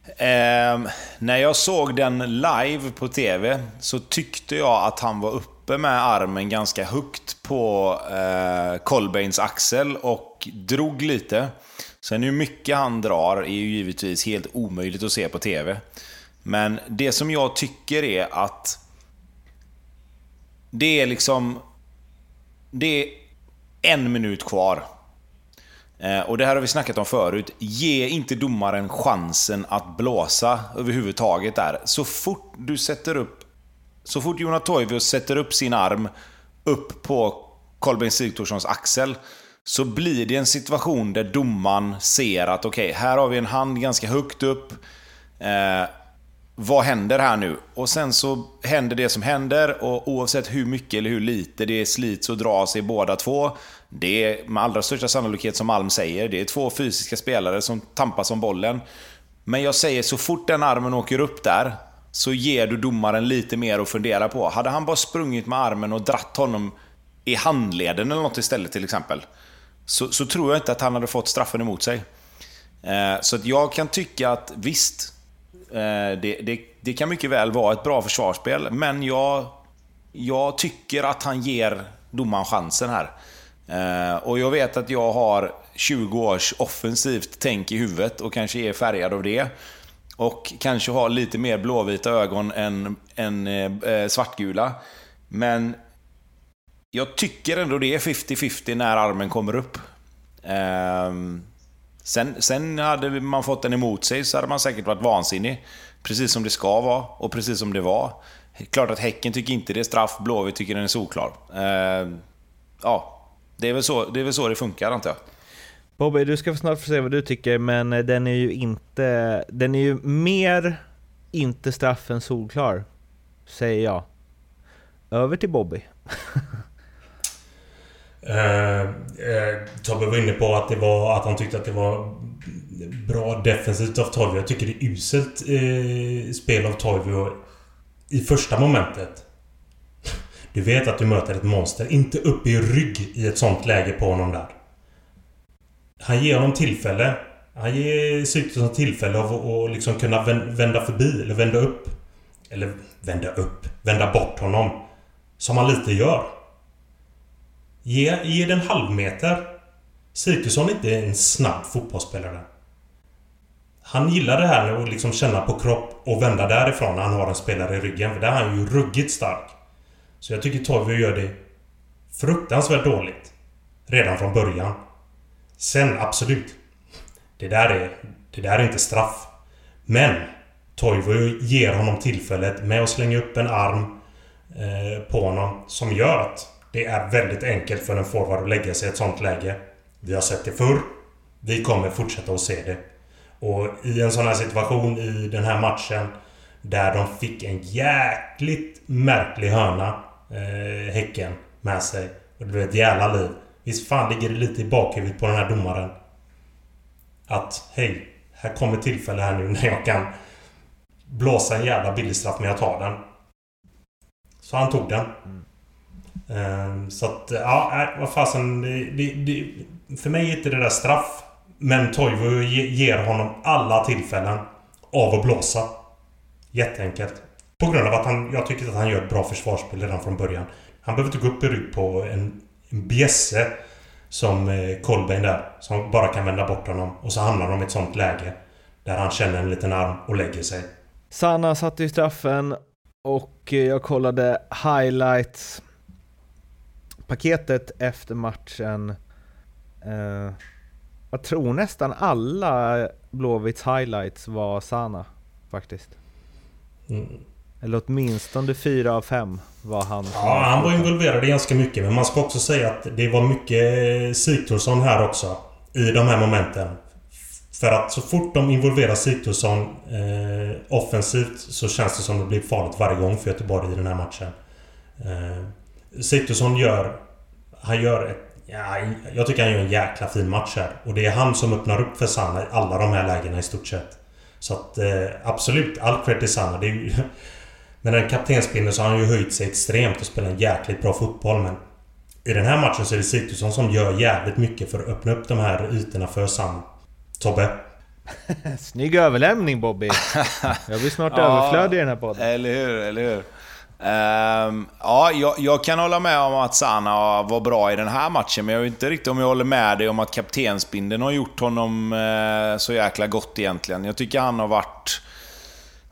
Eh, när jag såg den live på TV så tyckte jag att han var uppe med armen ganska högt på eh, Colbains axel och drog lite. Sen hur mycket han drar är ju givetvis helt omöjligt att se på TV. Men det som jag tycker är att det är liksom... Det är en minut kvar. Eh, och det här har vi snackat om förut. Ge inte domaren chansen att blåsa överhuvudtaget där. Så fort du sätter upp... Så fort Jonas Toivonen sätter upp sin arm upp på Kolbeinn Sigthorssons axel så blir det en situation där domaren ser att okej, okay, här har vi en hand ganska högt upp. Eh, vad händer här nu? Och sen så händer det som händer och oavsett hur mycket eller hur lite det slits och dras i båda två. Det är med allra största sannolikhet som Alm säger, det är två fysiska spelare som tampas om bollen. Men jag säger så fort den armen åker upp där så ger du domaren lite mer att fundera på. Hade han bara sprungit med armen och dratt honom i handleden eller något istället till exempel. Så, så tror jag inte att han hade fått straffen emot sig. Eh, så att jag kan tycka att visst, Eh, det, det, det, kan mycket väl vara ett bra försvarsspel, men jag, jag tycker att han ger domaren chansen här. Eh, och jag vet att jag har 20 års offensivt tänk i huvudet och kanske är färgad av det. Och kanske har lite mer blåvita ögon än, än eh, eh svartgula. Men jag tycker ändå det är 50-50 när armen kommer upp. Ehm, sen, sen hade man fått den emot sig så hade man säkert varit vansinnig. Precis som det ska vara och precis som det var. Klart att Häcken tycker inte det är straff, Blåvitt tycker den är solklar. Eh, ja, det är, väl så, det är väl så det funkar antar jag. Bobby, du ska snart få se vad du tycker, men eh, den är ju inte... Den är ju mer inte straffen solklar, säger jag. Över till Bobby. eh, eh, Tobbe var inne på att, det var, att han tyckte att det var bra defensivt av Toivio. Jag tycker det är uselt eh, spel av Toivio i första momentet. Du vet att du möter ett monster. Inte upp i rygg i ett sånt läge på honom där. Han ger honom tillfälle. Han ger Sigthorsson tillfälle av att liksom kunna vända förbi eller vända upp. Eller vända upp. Vända bort honom. Som han lite gör. Ge, ge den halvmeter. Sigurdsson är inte en snabb fotbollsspelare. Han gillar det här att liksom känna på kropp och vända därifrån när han har en spelare i ryggen. För där är han ju ruggigt stark. Så jag tycker Toivio gör det fruktansvärt dåligt. Redan från början. Sen absolut. Det där är, det där är inte straff. Men Toivio ger honom tillfället med att slänga upp en arm eh, på honom som gör att det är väldigt enkelt för en forward att lägga sig i ett sånt läge. Vi har sett det förr. Vi kommer fortsätta att se det. Och i en sån här situation i den här matchen där de fick en jäkligt märklig hörna eh, Häcken med sig. Och det blev ett jävla liv. Visst fan ligger det lite i bakhuvudet på den här domaren. Att hej, här kommer tillfälle här nu när jag kan blåsa en jävla billig straff men jag tar den. Så han tog den. Mm. Um, så att, eh, ja, vad fasen. Det, det, det, för mig är inte det där straff. Men Toivo ger honom alla tillfällen av att blåsa. Jätteenkelt. På grund av att han, jag tycker att han gör ett bra försvarsspel redan från början. Han behöver inte gå upp i rygg på en, en bjässe som eh, där. Som bara kan vända bort honom. Och så hamnar de i ett sånt läge. Där han känner en liten arm och lägger sig. Sanna satte ju straffen och eh, jag kollade highlights paketet efter matchen. Eh, jag tror nästan alla Blåvitts highlights var Sana faktiskt. Mm. Eller åtminstone fyra av fem var han. Ja, han var involverad ganska mycket. Men man ska också säga att det var mycket Sigthorsson här också. I de här momenten. För att så fort de involverar Sigthorsson eh, offensivt så känns det som det blir farligt varje gång för Göteborg i den här matchen. Eh, Sigthorsson gör... Han gör ett... Ja, jag tycker han gör en jäkla fin match här. Och det är han som öppnar upp för Sanna i alla de här lägena i stort sett. Så att eh, absolut, all cred till Sanna. Det är ju, med den kaptensbindeln så har han ju höjt sig extremt och spelat en jäkligt bra fotboll men... I den här matchen så är det Sigthorsson som gör jävligt mycket för att öppna upp de här ytorna för Sam. Tobbe? Snygg överlämning Bobby! Jag blir snart ja, överflödig i den här podden. Eller hur, eller hur. Um, ja, jag, jag, kan hålla med om att Sana var bra i den här matchen, men jag vet inte riktigt om jag håller med dig om att kaptensbindeln har gjort honom uh, så jäkla gott egentligen. Jag tycker han har varit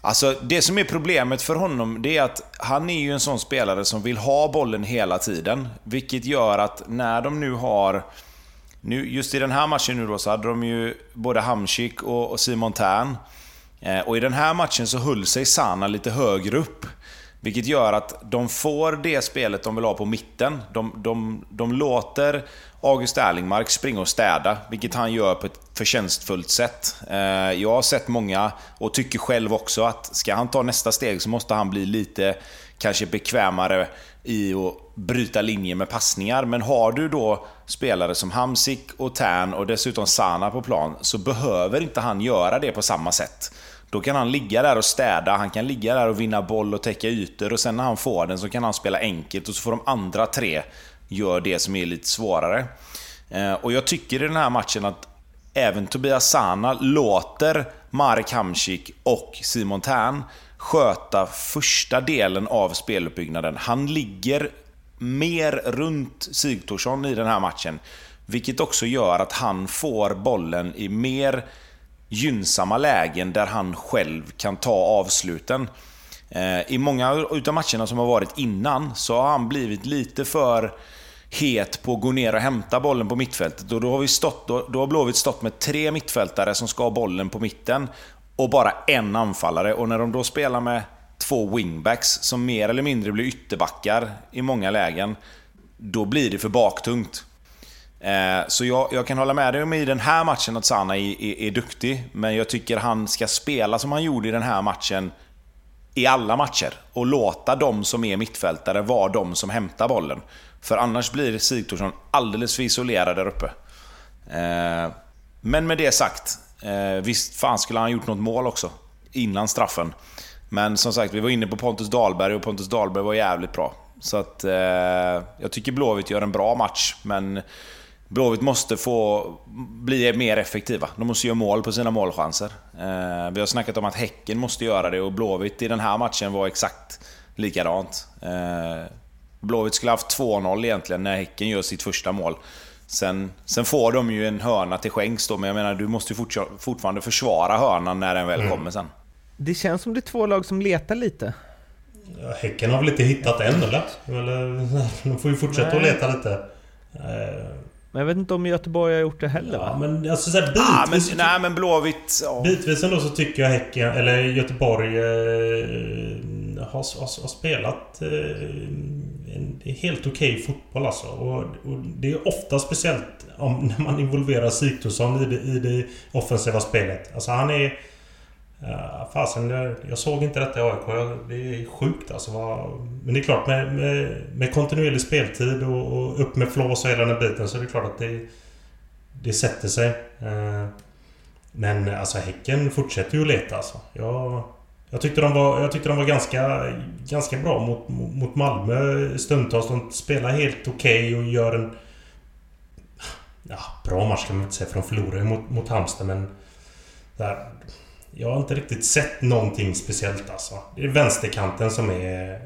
Alltså, det som är problemet för honom, det är att han är ju en sån spelare som vill ha bollen hela tiden. Vilket gör att när de nu har... Nu, just i den här matchen nu då, så hade de ju både Hamsik och, och Simon Tern. Eh, och i den här matchen så höll sig Sana lite högre upp. Vilket gör att de får det spelet de vill ha på mitten. De, de, de låter August Erlingmark springa och städa, vilket han gör på ett förtjänstfullt sätt. Eh, jag har sett många, och tycker själv också, att ska han ta nästa steg så måste han bli lite kanske bekvämare i att bryta linjer med passningar. Men har du då spelare som Hamsik och Tern och dessutom Sana på plan så behöver inte han göra det på samma sätt. Då kan han ligga där och städa, han kan ligga där och vinna boll och täcka ytor och sen när han får den så kan han spela enkelt och så får de andra tre göra det som är lite svårare. Eh, och jag tycker i den här matchen att även Tobias Sana låter Marek Hamsik och Simon Tern sköta första delen av speluppbyggnaden. Han ligger mer runt Sigthorsson i den här matchen. Vilket också gör att han får bollen i mer gynnsamma lägen där han själv kan ta avsluten. Eh, I många utav matcherna som har varit innan så har han blivit lite för het på att gå ner och hämta bollen på mittfältet. Och då har, vi stått, då, då har Blåvitt stått med tre mittfältare som ska ha bollen på mitten och bara en anfallare. Och när de då spelar med två wingbacks som mer eller mindre blir ytterbackar i många lägen, då blir det för baktungt. Eh, så jag, jag, kan hålla med dig om i den här matchen att Sana är, är, är, duktig, men jag tycker han ska spela som han gjorde i den här matchen i alla matcher. Och låta de som är mittfältare vara de som hämtar bollen. För annars blir Sigthorsson alldeles för isolerad där uppe. Eh, men med det sagt, eh, visst fan skulle han gjort något mål också. Innan straffen. Men som sagt, vi var inne på Pontus Dahlberg och Pontus Dahlberg var jävligt bra. Så att eh, jag tycker Blåvitt gör en bra match, men Blåvitt måste få bli mer effektiva. De måste göra mål på sina målchanser. Eh, vi har snackat om att Häcken måste göra det och Blåvitt i den här matchen var exakt likadant. Eh, Blåvitt skulle haft 2-0 egentligen när Häcken gör sitt första mål. Sen, sen får de ju en hörna till skänks då, men jag menar du måste ju fortfarande försvara hörnan när den väl mm. kommer sen. Det känns som det är två lag som letar lite. Ja, häcken har väl inte hittat än eller? eller de får ju fortsätta Nej. att leta lite. Men jag vet inte om Göteborg har gjort det heller ja, va? men alltså såhär bitvis... Ah, men, nej men Blåvitt... Ja. Bitvis ändå så tycker jag Häcken, eller Göteborg eh, har, har, har, spelat eh, en helt okej okay fotboll alltså. Och, och, det är ofta speciellt om, när man involverar Sigthorsson i det, i det offensiva spelet. Alltså han är... Uh, fasen, jag, jag såg inte detta i AIK. Det är sjukt alltså. Men det är klart med, med, med kontinuerlig speltid och, och, upp med flås och hela den biten så är det klart att det, det sätter sig. Uh, men alltså Häcken fortsätter ju att leta alltså. Jag, jag tyckte de var, jag tyckte de var ganska, ganska bra mot, mot Malmö stundtals. De spelar helt okej okay och gör en... Ja, bra match kan man inte säga för de förlorar ju mot, mot Halmstad men... Där, jag har inte riktigt sett någonting speciellt alltså. Det är vänsterkanten som är...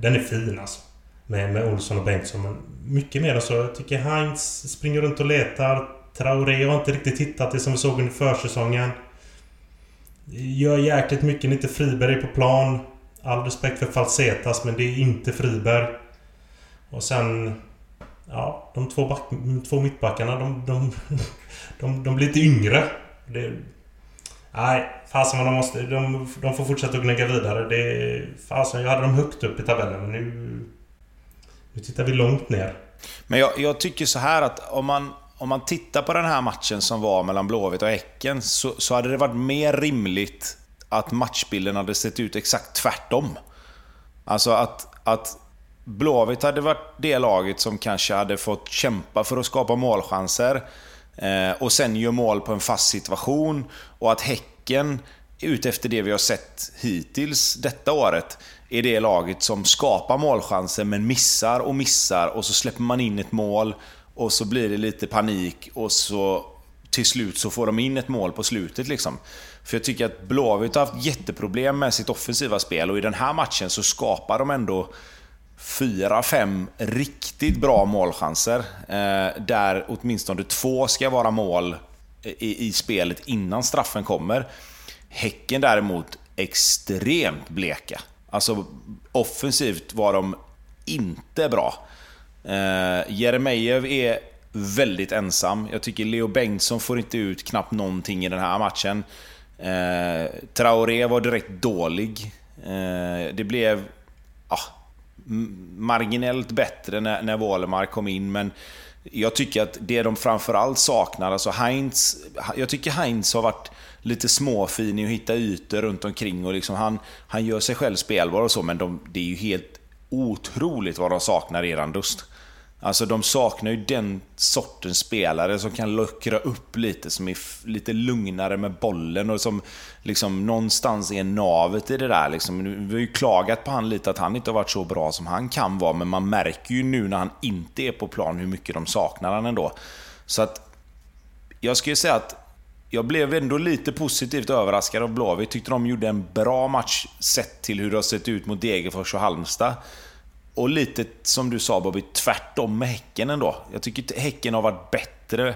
Den är fin alltså. Med, med Olsson och Bengtsson. Men mycket mer än så. Jag tycker Heinz springer runt och letar. Traoré har inte riktigt hittat det som vi såg under försäsongen. Gör jäkligt mycket när inte Friberg är på plan. All respekt för Falsetas men det är inte Friberg. Och sen... Ja, de två, back, två mittbackarna de, de, de, de blir lite yngre. Det, nej, fasen vad de måste... De, de får fortsätta att gnägga vidare. Det, fasen, jag hade dem högt upp i tabellen men nu... Nu tittar vi långt ner. Men jag, jag tycker så här att om man om man tittar på den här matchen som var mellan Blåvitt och Häcken så, så hade det varit mer rimligt att matchbilden hade sett ut exakt tvärtom. Alltså att, att Blåvitt hade varit det laget som kanske hade fått kämpa för att skapa målchanser Eh, och sen gör mål på en fast situation. Och att Häcken, utefter det vi har sett hittills detta året, är det laget som skapar målchanser men missar och missar och så släpper man in ett mål och så blir det lite panik och så till slut så får de in ett mål på slutet. Liksom. För jag tycker att Blåvitt har haft jätteproblem med sitt offensiva spel och i den här matchen så skapar de ändå fyra, fem riktigt bra målchanser. Eh, där åtminstone två ska vara mål i, i spelet innan straffen kommer. Häcken däremot extremt bleka. Alltså offensivt var de inte bra. Eh, Jeremejeff är väldigt ensam. Jag tycker Leo Bengtsson får inte ut knappt någonting i den här matchen. Eh, Traoré var direkt dålig. Eh, det blev Ah, marginellt bättre när, när Wålemark kom in, men jag tycker att det de framförallt saknar, alltså Heinz, jag tycker Heinz har varit lite småfin i att hitta ytor runt omkring och liksom han, han gör sig själv spelbar och så, men de, det är ju helt otroligt vad de saknar i Randust. Alltså de saknar ju den sortens spelare som kan luckra upp lite, som är lite lugnare med bollen och som liksom någonstans är navet i det där. Liksom. Vi har ju klagat på han lite att han inte har varit så bra som han kan vara, men man märker ju nu när han inte är på plan hur mycket de saknar han ändå. Så att jag skulle säga att jag blev ändå lite positivt överraskad av Blåvitt. Tyckte de gjorde en bra match sett till hur det har sett ut mot Degerfors och Halmstad. Och lite som du sa Bobby, tvärtom med Häcken ändå. Jag tycker Häcken har varit bättre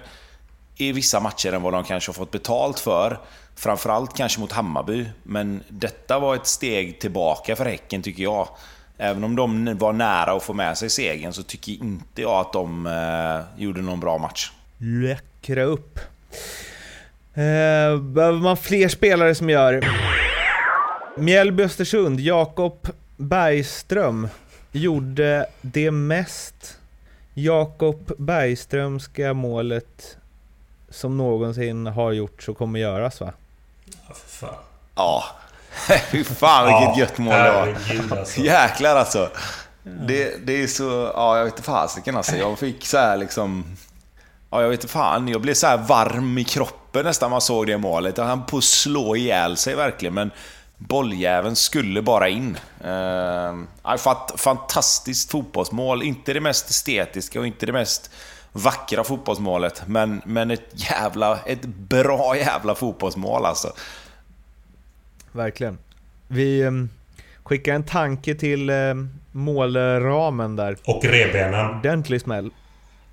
i vissa matcher än vad de kanske har fått betalt för. Framförallt kanske mot Hammarby. Men detta var ett steg tillbaka för Häcken tycker jag. Även om de var nära att få med sig segern så tycker inte jag att de eh, gjorde någon bra match. Läckra upp. Eh, behöver man fler spelare som gör? Mjällby Östersund, Jakob Bergström gjorde det mest Jakob Bergströmska målet som någonsin har gjorts och kommer göras va? Ja, för fan. Ja. Fy fan vilket ja, gött mål det var. Alltså. Jäklar alltså. Det, det är så... Ja, jag vet inte fasiken alltså. Jag fick så här liksom... Ja, jag vet inte fan. Jag blev så här varm i kroppen nästan man såg det målet. Han på att slå ihjäl sig verkligen, men bolljäveln skulle bara in. Eh, fantastiskt fotbollsmål. Inte det mest estetiska och inte det mest vackra fotbollsmålet, men, men ett jävla... Ett bra jävla fotbollsmål alltså. Verkligen. Vi eh, skickar en tanke till eh, målramen där. Och revbenen. Ordentlig smäll.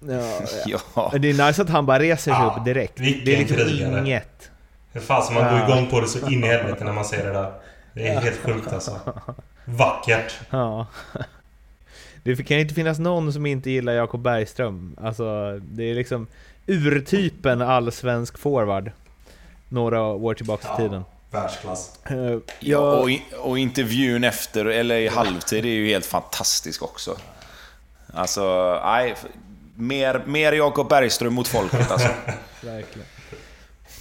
Ja, ja. Det är nice att han bara reser sig ja, upp direkt. Det är liksom krigare. inget. Fan som man går igång på det så in i helvete när man ser det där. Det är helt sjukt alltså. Vackert. Ja. Det kan ju inte finnas någon som inte gillar Jakob Bergström. Alltså, det är liksom urtypen allsvensk forward. Några år tillbaka i tiden. Världsklass. Uh, ja, och, och, intervjun efter, eller i halvtid, är ju helt fantastisk också. Alltså, nej. Mer, mer Jakob Bergström mot folket alltså. Verkligen.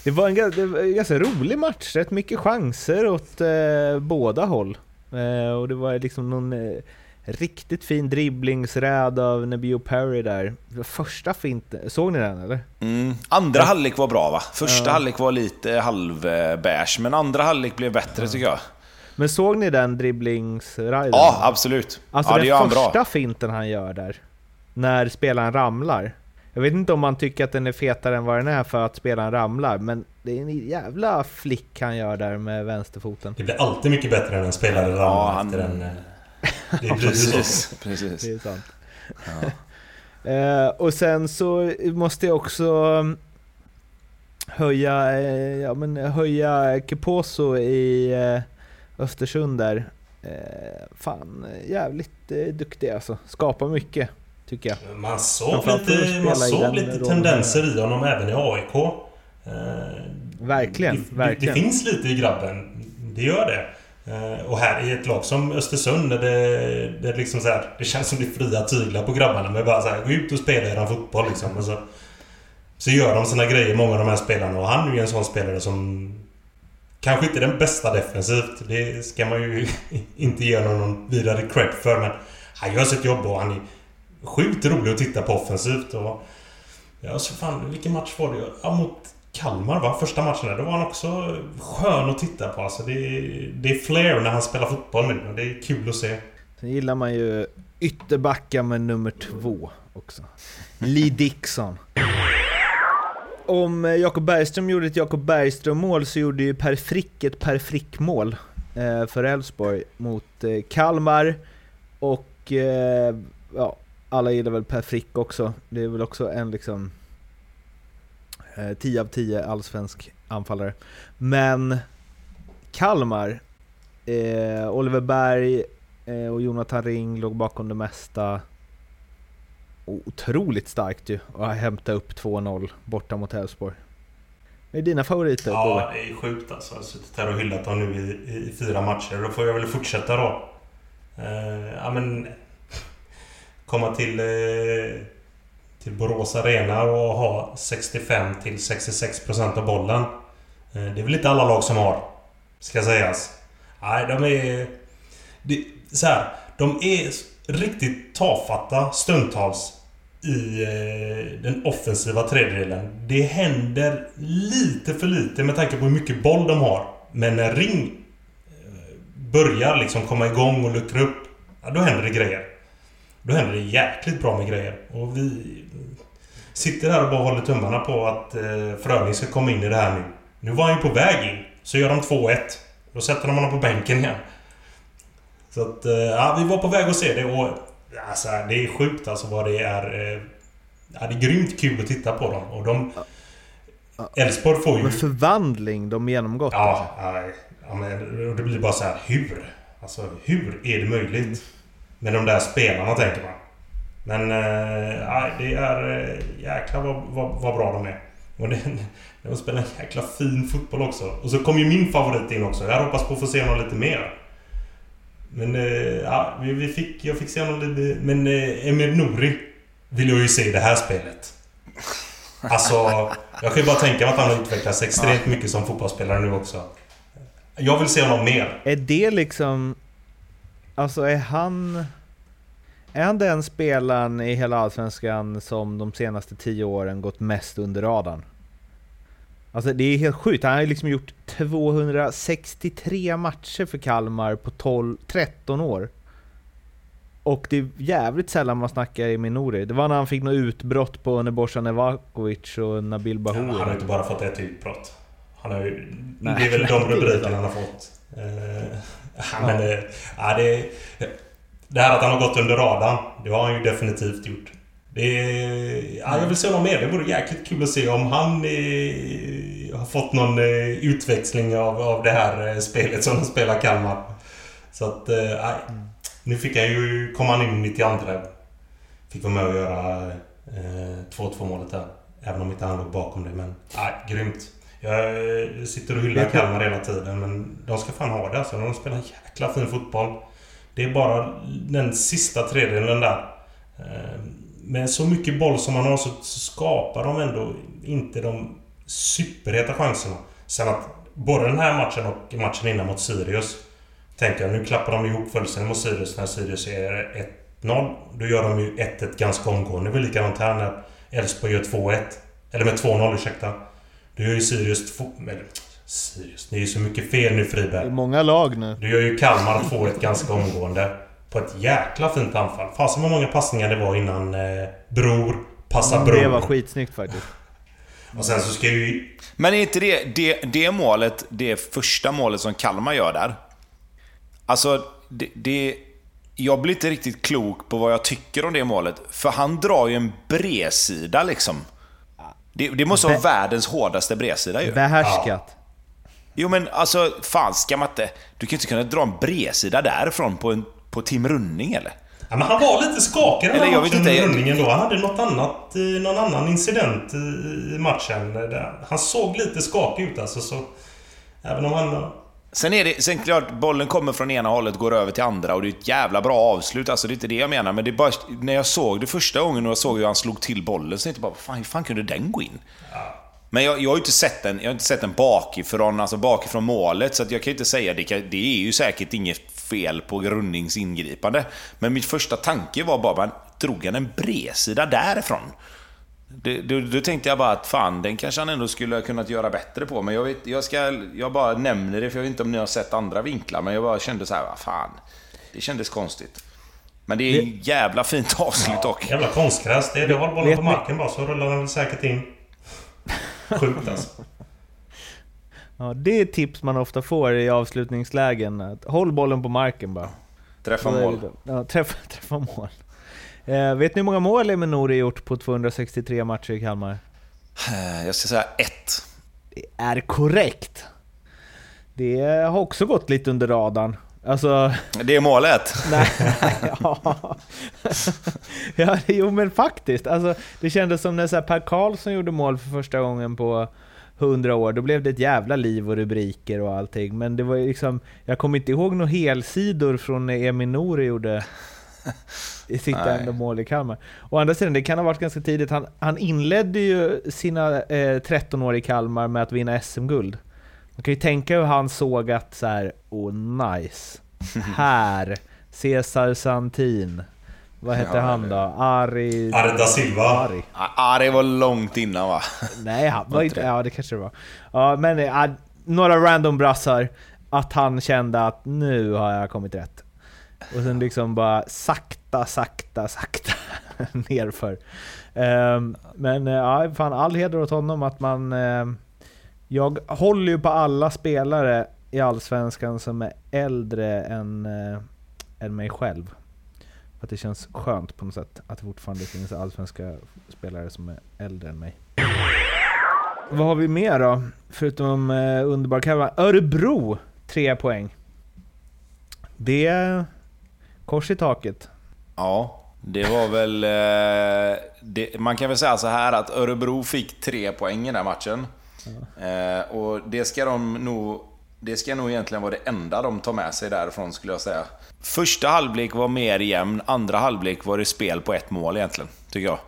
Det var, en, det var en ganska rolig match, rätt mycket chanser åt eh, båda håll. Eh, och det var liksom någon eh, riktigt fin dribblingsräd av Nebio Perry där. Första fint, såg ni den eller? Mm. Andra ja. halvlek var bra va? Första ja. halvlek var lite halvbärs, men andra halvlek blev bättre ja. tycker jag. Men såg ni den dribblingsriden? Ja, absolut. Alltså ja, den första bra. finten han gör där, när spelaren ramlar. Jag vet inte om man tycker att den är fetare än vad den är för att spelaren ramlar, men det är en jävla flick han gör där med vänsterfoten. Det blir alltid mycket bättre när en spelare ramlar ja, han... efter en... Eh, det blir precis, precis. Det är sant. Ja. eh, och sen så måste jag också mm, höja, eh, ja, men höja Keposo i Östersund där. Fan, jävligt duktig alltså. Skapar mycket tycker jag. Man såg lite, man såg lite tendenser i honom även i AIK. Eh, verkligen, det, verkligen. Det, finns lite i grabben. Det gör det. Eh, och här i ett lag som Östersund där det, det, liksom så här, det känns som det är fria tyglar på grabbarna. Men bara så här, gå ut och spela eran fotboll liksom. Och så, så gör de sina grejer, många av de här spelarna. Och han är ju en sån spelare som... Kanske inte den bästa defensivt. Det ska man ju inte ge honom någon vidare cred för. Men han gör sitt jobb och han är sjukt rolig att titta på offensivt. Och, ja, så fan, vilken match var det? Ja, mot Kalmar va? Första matchen där. Då var han också skön att titta på. Alltså, det, är, det är flair när han spelar fotboll nu. Och det är kul att se. Sen gillar man ju ytterbacka med nummer två också. Lee Dixon. Om eh, Jakob Bergström gjorde ett Jakob Bergström-mål så gjorde ju Per Frick ett Per Frick-mål eh, för Elfsborg mot eh, Kalmar. Och ja, alla gillar väl Per Frick också. Det är väl också en liksom 10 eh, av 10 allsvensk anfallare. Men Kalmar, eh, Oliver Berg eh, och Jonathan Ring låg bakom det mesta. Otroligt starkt ju att hämta upp 2-0 borta mot Elfsborg. Vad är dina favoriter? Ja, det är sjukt alltså. Jag har suttit här och hyllat dem nu i, i, fyra matcher. Då får jag väl fortsätta då. Eh, ja, men... Komma till... Eh, till Borås Arena och ha 65 till 66% av bollen. Eh, det är väl inte alla lag som har. Ska sägas. Nej, de är... Det, så här, de är riktigt tafatta stundtals i eh, den offensiva tredjedelen. Det händer lite för lite med tanke på hur mycket boll de har. Men när Ring börjar liksom komma igång och luckra upp, ja, då händer det grejer. Då händer det jäkligt bra med grejer. Och vi sitter här och bara håller tummarna på att eh, Fröling ska komma in i det här nu. Nu var han ju på väg in. Så gör de 2-1. Då sätter de honom på bänken igen. Så att, eh, ja, vi var på väg att se det och alltså, det är sjukt alltså vad det är. Eh, ja, det är grymt kul att titta på dem. Och de... Elfsborg får ju... Men förvandling de genomgått. Ja, ja, ja men det blir bara så här, hur? Alltså hur är det möjligt? Med de där spelarna tänker man. Men äh, det är... Jäklar vad, vad, vad bra de är. Och det, de spelar en jäkla fin fotboll också. Och så kom ju min favorit in också. Jag hoppas på att få se honom lite mer. Men ja, vi fick, jag fick se honom lite... Men Emir Nouri vill jag ju se i det här spelet. Alltså, jag kan ju bara tänka mig att han har utvecklats extremt mycket som fotbollsspelare nu också. Jag vill se honom mer. Är det liksom... Alltså är han... Är han den spelaren i hela Allsvenskan som de senaste tio åren gått mest under radarn? Alltså det är helt sjukt, han har liksom gjort 263 matcher för Kalmar på 12, 13 år. Och det är jävligt sällan man snackar i Minori. Det var när han fick något utbrott på Nebojsa Nevakovic och Nabil Bahoui. Ja, han har inte bara fått ett utbrott. Han har ju, Nej, det är väl de rubrikerna han har fått. Ja men det, ja, det, det här att han har gått under radarn, det har han ju definitivt gjort. Det ja, jag vill se honom mer. Det vore jäkligt kul att se om han eh, har fått någon eh, utväxling av, av det här eh, spelet som de spelar Kalmar. Så att, eh, Nu fick han ju... Kom han in i 92. Fick vara med och göra eh, 2-2 målet där. Även om inte han låg bakom det. Men nej, grymt. Jag sitter och hyllar Kalmar hela tiden men de ska fan ha det alltså. De spelar jäkla fin fotboll. Det är bara den sista tredjedelen där. Med så mycket boll som man har så skapar de ändå inte de superheta chanserna. Sen att både den här matchen och matchen innan mot Sirius Tänker jag, nu klappar de ihop fullständigt mot Sirius när Sirius är 1-0. Då gör de ju 1-1 ganska omgående. Det är väl likadant här när Elfsborg gör 2-1. Eller med 2-0, ursäkta. Då gör ju Sirius... Två, eller, Sirius, det är ju så mycket fel nu Friberg. Det är många lag nu. Du gör ju Kalmar 2-1 ganska omgående. På ett jäkla fint anfall. Fasen vad många passningar det var innan eh, Bror passar mm, Bror. Det var skitsnyggt faktiskt. Och sen så ska ju... Men är inte det, det, det målet, det första målet som Kalmar gör där? Alltså, det, det, jag blir inte riktigt klok på vad jag tycker om det målet. För han drar ju en bredsida liksom. Det, det måste vara Be världens hårdaste bredsida ju. Behärskat. Ja. Jo men alltså, fan ska man inte... Du kan inte kunna dra en bredsida därifrån på, en, på Tim Running eller? Ja, men han var lite skakig den här matchen, inte, Runningen då. Han hade något annat, någon annan incident i matchen. Han såg lite skakig ut alltså, så... Även om han Sen är det sen klart, bollen kommer från ena hållet, går över till andra och det är ett jävla bra avslut. Alltså det är inte det jag menar, men det är bara, när jag såg det första gången och jag såg hur han slog till bollen så tänkte jag bara, fan, hur fan kunde den gå in? Ja. Men jag, jag, har inte sett den, jag har inte sett den bakifrån, alltså bakifrån målet, så jag kan inte säga det. Det är ju säkert inget fel på Grunnings ingripande. Men min första tanke var bara, man drog han en bredsida därifrån? Det, då, då, tänkte jag bara att fan, den kanske han ändå skulle ha kunnat göra bättre på. Men jag, vet, jag, ska, jag bara nämner det, för jag vet inte om ni har sett andra vinklar. Men jag bara kände så här, vad fan. Det kändes konstigt. Men det är en jävla fint avslut ja, dock. Jävla konstgräs. Det är det. Håll bollen på marken bara, så rullar den säkert in. Sjukt alltså. Ja, det är tips man ofta får i avslutningslägen. Att håll bollen på marken bara. Träffa mål. Ja, träffa, träffa mål. Eh, vet ni hur många mål Emil Nouri gjort på 263 matcher i Kalmar? Eh, jag ska säga ett. Det är korrekt. Det har också gått lite under radarn. Alltså... Det är målet? Nej, ja. ja, jo men faktiskt. Alltså, det kändes som när så Per Karlsson gjorde mål för första gången på hundra år, då blev det ett jävla liv och rubriker och allting. Men det var liksom, jag kommer inte ihåg några helsidor från när Emin Nouri gjorde i sitt Nej. enda mål i Kalmar. Å andra sidan, det kan ha varit ganska tidigt. Han, han inledde ju sina eh, 13 år i Kalmar med att vinna SM-guld. Man kan ju tänka hur han såg att så här, oh nice. Här, Cesar Santin. Vad hette Ja, han då? Ari... Ari da Silva. Ari. Det var långt innan va? Nej, han var inte... Ja, det kanske det var. Ja, men eh, några random brassar. Att han kände att nu har jag kommit rätt. Och sen liksom bara sakta, sakta, sakta nerför. Ehm, men eh, ja, fan all heder åt honom att man... Eh, jag håller ju på alla spelare i Allsvenskan som är äldre än, eh, än mig själv. För att det känns skönt på något sätt att det fortfarande finns allsvenska spelare som är äldre än mig. Vad har vi mer då? Förutom eh, underbar Kevin. Örebro, tre poäng. Det kors i taket. Ja, det var väl... Eh, det, man kan väl säga så här att Örebro fick tre poäng i den här matchen. Eh, och det ska de nog... Det ska nog egentligen vara det enda de tar med sig därifrån skulle jag säga. Första halvlek var mer jämn, andra halvlek var det spel på ett mål egentligen, tycker jag.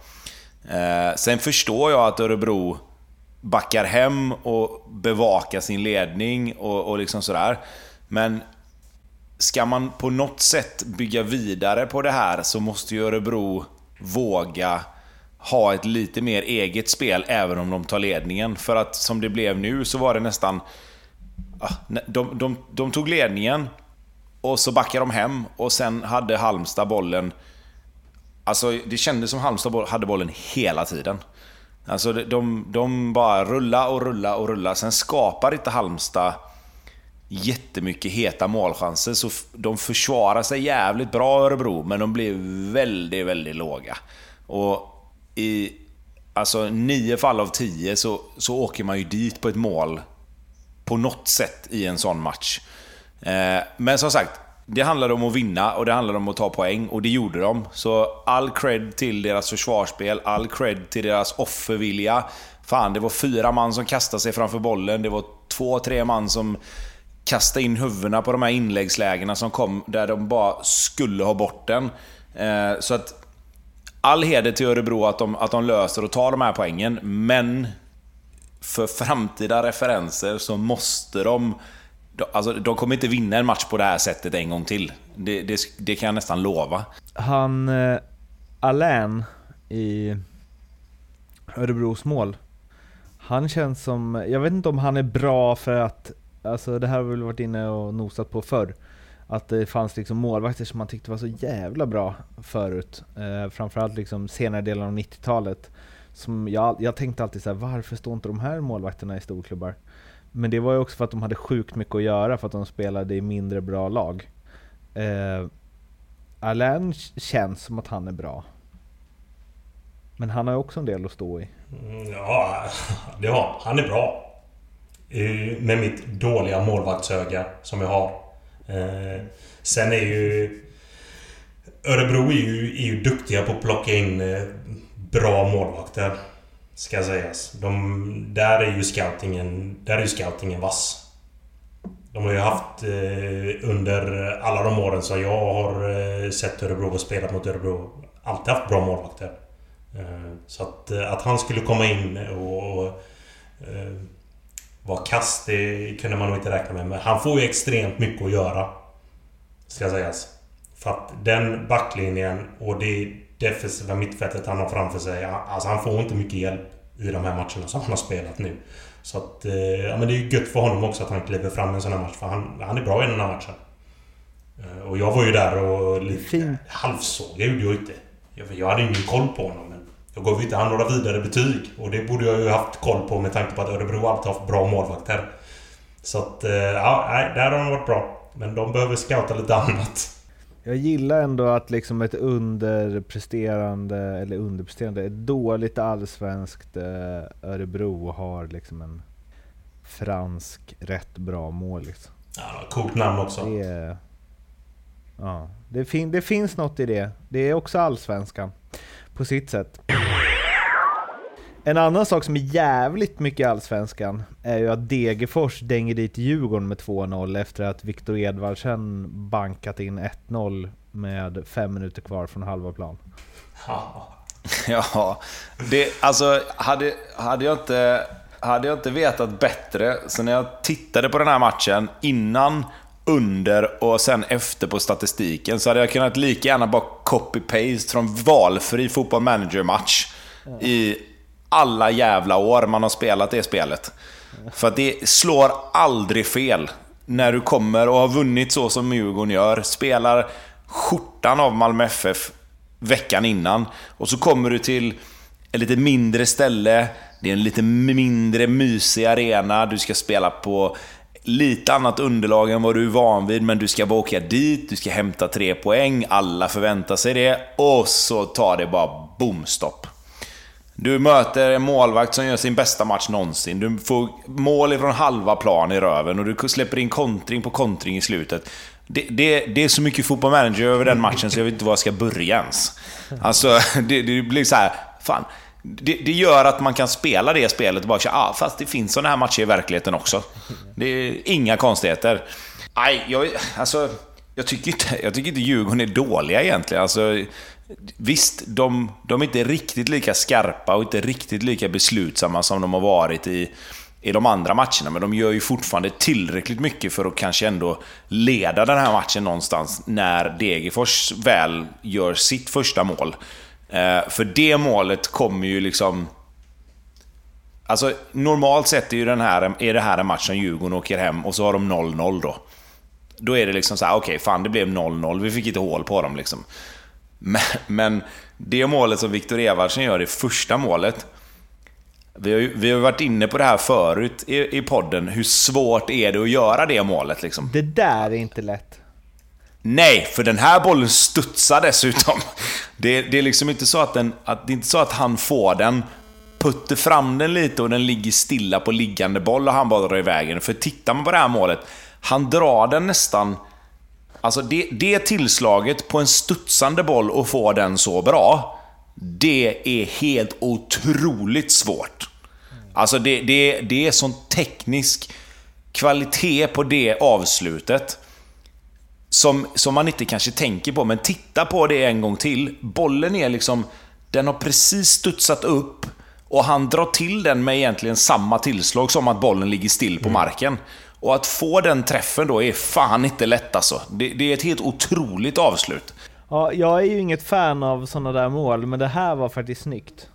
Eh, sen förstår jag att Örebro backar hem och bevakar sin ledning och, och liksom sådär. Men ska man på något sätt bygga vidare på det här så måste ju Örebro våga ha ett lite mer eget spel även om de tar ledningen. För att som det blev nu så var det nästan... Ah, de, de, de tog ledningen och så backade de hem och sen hade Halmstad bollen. Alltså det kändes som Halmstad hade bollen hela tiden. Alltså de- de, de bara rulla och rulla och rulla. Sen skapar inte Halmstad jättemycket heta målchanser. Så de försvarar sig jävligt bra Örebro, men de blir väldigt, väldigt låga. Och i alltså, nio fall av tio så, så åker man ju dit på ett mål på något sätt i en sån match. Eh, men som sagt, det handlade om att vinna och det handlade om att ta poäng och det gjorde de. Så all cred till deras försvarsspel, all cred till deras offervilja. Fan, det var fyra man som kastade sig framför bollen. Det var två, tre man som Kasta in huvudena på de här inläggslägena som kom där de bara skulle ha bort den. Eh, så att all heder till Örebro att de, att de löser och tar de här poängen, men för framtida referenser så måste de... de- Alltså, de kommer inte vinna en match på det här sättet en gång till. Det, det, det kan jag nästan lova. Han eh, Alain i Örebros mål. Han känns som, jag vet inte om han är bra för att, alltså det här har vi väl varit inne och nosat på förr. Att det fanns liksom målvakter som man tyckte var så jävla bra förut. Eh, framförallt liksom senare delen av 90-talet. Som jag, jag tänkte alltid så här, varför står inte de här målvakterna i storklubbar? Men det var ju också för att de hade sjukt mycket att göra för att de spelade i mindre bra lag. Eh, Alain känns som att han är bra. Men han har ju också en del att stå i. Mm, Ja, det har han. Han är bra. Eh, med mitt dåliga målvaktsöga som jag har. Eh, Sen är ju... Örebro är ju, är ju duktiga på att plocka in eh, bra målvakter. Ska sägas. De, där är ju scoutingen, där är ju scoutingen vass. De har ju haft eh, under alla de åren som jag har eh, sett Örebro och spelat mot Örebro alltid haft bra målvakter. Eh, Så att, eh, att han skulle komma in och, och vara kass, det kunde man nog inte räkna med. Men han får ju extremt mycket att göra. Ska sägas. För att den backlinjen och det defensiva mittfältet han har framför sig. Alltså han får inte mycket hjälp i de här matcherna som han har spelat nu. Så att... eh, Ja men det är ju gött för honom också att han kliver fram i en sån här match. För han, han är bra i den här matchen. Eh, Och jag var ju där och lite halvsåg. Jag gjorde jag inte. Jag, jag hade ingen koll på honom. Jag gav ju inte han några vidare betyg. Och det borde jag ju haft koll på med tanke på att Örebro alltid haft bra målvakter. Så att... eh, Ja, nej, där har de varit bra. Men de behöver scouta lite annat. Jag gillar ändå att liksom ett underpresterande, eller underpresterande, ett dåligt allsvenskt eh, Örebro har liksom en fransk rätt bra mål liksom. Ja, coolt namn också. Det, ja, det, fin, det finns något i det. Det är också allsvenskan. På sitt sätt. En annan sak som är jävligt mycket i Allsvenskan är ju att Degerfors dänger dit Djurgården med 2-0 efter att Viktor Edvardsen bankat in 1-0 med fem minuter kvar från halva plan. Ja, det, alltså hade, hade, jag inte, hade jag inte vetat bättre, så när jag tittade på den här matchen innan, under och sen efter på statistiken så hade jag kunnat lika gärna bara copy-paste från valfri fotboll manager-match i alla jävla år man har spelat det spelet. För att det slår aldrig fel när du kommer och har vunnit så som Djurgården gör. Spelar skjortan av Malmö FF veckan innan. Och så kommer du till ett lite mindre ställe. Det är en lite mindre mysig arena. Du ska spela på lite annat underlag än vad du är van vid, men du ska bara åka dit, du ska hämta tre poäng, alla förväntar sig det, och så tar det bara bomstopp. Du möter en målvakt som gör sin bästa match någonsin. Du får mål ifrån halva plan i röven och du släpper in kontring på kontring i slutet. Det, det, det är så mycket fotboll manager över den matchen så jag vet inte var jag ska börja ens. Alltså, det, det blir så här, fan. Det, det, gör att man kan spela det spelet och bara säga ah, fast det finns sådana här matcher i verkligheten också. Det är inga konstigheter. Nej, jag, alltså, jag, tycker inte, jag tycker inte Djurgården är dåliga egentligen. Alltså, visst, de, de är inte riktigt lika skarpa och inte riktigt lika beslutsamma som de har varit i, i de andra matcherna, men de gör ju fortfarande tillräckligt mycket för att kanske ändå leda den här matchen någonstans när Degerfors väl gör sitt första mål. Eh, för det målet kommer ju liksom... Alltså normalt sett är ju den här, är det här en match som Djurgården åker hem och så har de 0-0 då. Då är det liksom så här: okej, okay, fan det blev 0-0, vi fick inte hål på dem liksom. Men, men det målet som Viktor Evardsen gör, det första målet, vi har, ju, vi har varit inne på det här förut i, i podden, hur svårt är det att göra det målet liksom? Det där är inte lätt. Nej, för den här bollen studsar dessutom. Det, det är liksom inte så att, den, att, det är inte så att han får den, putter fram den lite och den ligger stilla på liggande boll och han bara drar iväg den. För tittar man på det här målet, han drar den nästan... Alltså det, det tillslaget på en studsande boll och få den så bra, det är helt otroligt svårt. Alltså det, det, det är sån teknisk kvalitet på det avslutet. Som, som man inte kanske tänker på, men titta på det en gång till. Bollen är liksom... Den har precis studsat upp och han drar till den med egentligen samma tillslag som att bollen ligger still på mm. marken. Och att få den träffen då är fan inte lätt alltså. Det, det är ett helt otroligt avslut. Ja, jag är ju inget fan av sådana där mål, men det här var faktiskt snyggt.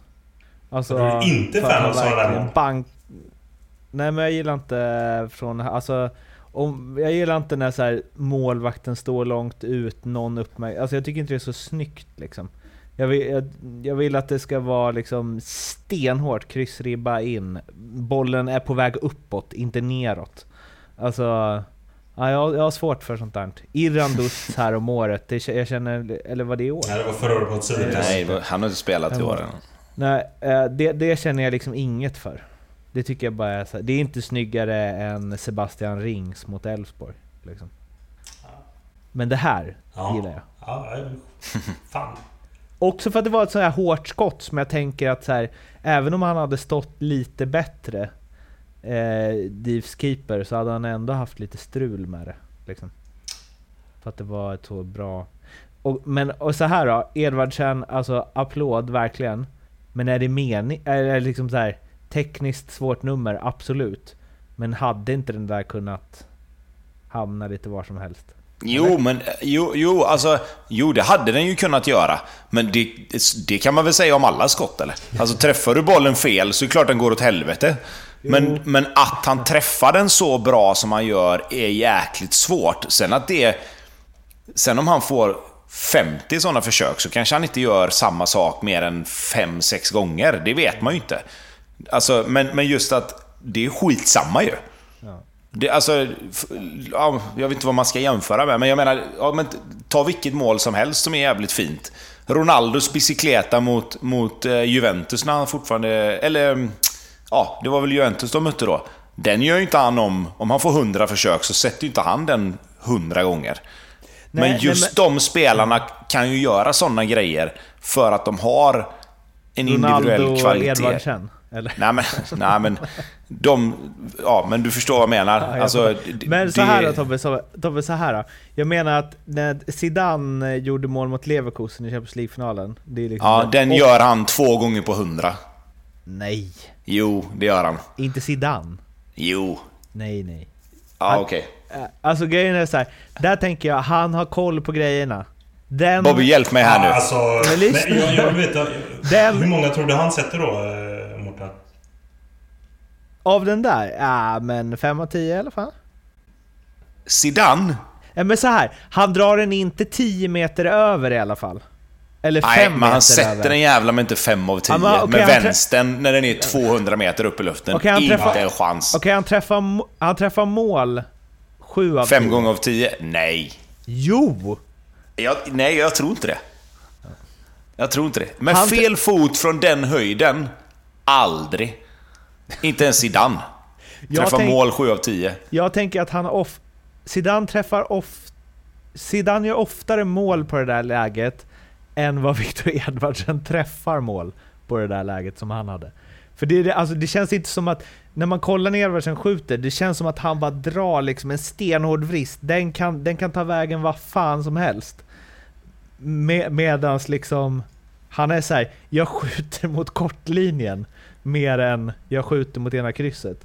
Alltså, du är inte fan av sådana där mål? Bank... Nej men jag gillar inte från... Alltså, om, jag gillar inte när så här, målvakten står långt ut, någon uppmärksam... Alltså jag tycker inte det är så snyggt liksom. Jag vill, jag, jag vill, att det ska vara liksom stenhårt, kryssribba in. Bollen är på väg uppåt, inte neråt. Alltså... Ja, jag, jag har svårt för sånt där. Irandus här om året, det, jag känner... Eller var det i år? Nej, det var förra året mot Sirius. Nej, han har inte spelat i år än. Nej, eh, det, det känner jag liksom inget för. Det tycker jag bara är så, Det är inte snyggare än Sebastian Rings mot Elfsborg. Liksom. Men det här ja. gillar jag. Ja, fan. Också för att det var ett så här hårt skott som jag tänker att så här, även om han hade stått lite bättre, eh, Divs keeper, så hade han ändå haft lite strul med det. Liksom. För att det var ett så bra... Och, men och så här då, Edvardsen, alltså applåd verkligen. Men är det mening... Är det liksom så här, tekniskt svårt nummer, absolut. Men hade inte den där kunnat hamna lite var som helst? Jo, men jo, jo, alltså, jo, det hade den ju kunnat göra. Men det, det kan man väl säga om alla skott, eller? Alltså, träffar du bollen fel så är det klart den går åt helvete. Men, men att han träffar den så bra som han gör är jäkligt svårt. Sen att det... Sen om han får 50 sådana försök så kanske han inte gör samma sak mer än 5-6 gånger. Det vet man ju inte. Alltså, men, men just att det är skitsamma ju. Ja. Det, alltså, ja, jag vet inte vad man ska jämföra med, men jag menar, ja, men ta vilket mål som helst som är jävligt fint. Ronaldos bicykleta mot, mot uh, Juventus när han fortfarande... Eller, ja, det var väl Juventus de mötte då. Den gör ju inte han om... Om han får 100 försök så sätter ju inte han den 100 gånger. Nej, men just nej, men... de spelarna kan ju göra sådana grejer för att de har en individuell Ronaldo och kvalitet. Edvardsen? Eller? Nej men, nej men, de, ja men du förstår vad jag menar. Ja, jag alltså, Men så här då Tobbe, så, Tobbe, så här då. Jag menar att när Zidane eh, gjorde mål mot Leverkusen i Champions League-finalen. Det är liksom Ja, den och- gör han två gånger på hundra. Nej, Jo, det gör han. inte Zidane. Jo. Nej, nej. Ja, okej. Eh, Alltså grejen är så här. där tänker jag, han har koll på grejerna. Den... Bobby, hjälp mig här Ja, nu. alltså, Men jag, jag veta... Den- Hur många tror du han sätter då? Av den där? Ja, men 5 av 10 i alla fall. Zidane? Ja, men så här, han drar den inte 10 meter över i alla fall. Eller 5 Nej, meter men han sätter över. den jävla med inte 5 av 10. Ja, men med han trä- vänstern när den är 200 meter upp i luften. Okej, han inte en chans. Okej, han, träffar, han träffar mål 7 av 10. 5 gånger av 10? Nej. Jo! Jag, nej, jag tror inte det. Jag tror inte det. Men Han- fel fot från den höjden? Aldrig. Inte ens Zidane. Träffar tänk- mål 7 av 10. Jag tänker att han off... Zidane träffar off... Zidane gör oftare mål på det där läget än vad Victor Edvardsen träffar mål på det där läget som han hade. För det, alltså det känns inte som att, när man kollar när Edvardsen skjuter, det känns som att han bara drar liksom en stenhård vrist. Den kan, den kan ta vägen vad fan som helst. Med, medans liksom, han är så här, jag skjuter mot kortlinjen mer än jag skjuter mot ena krysset.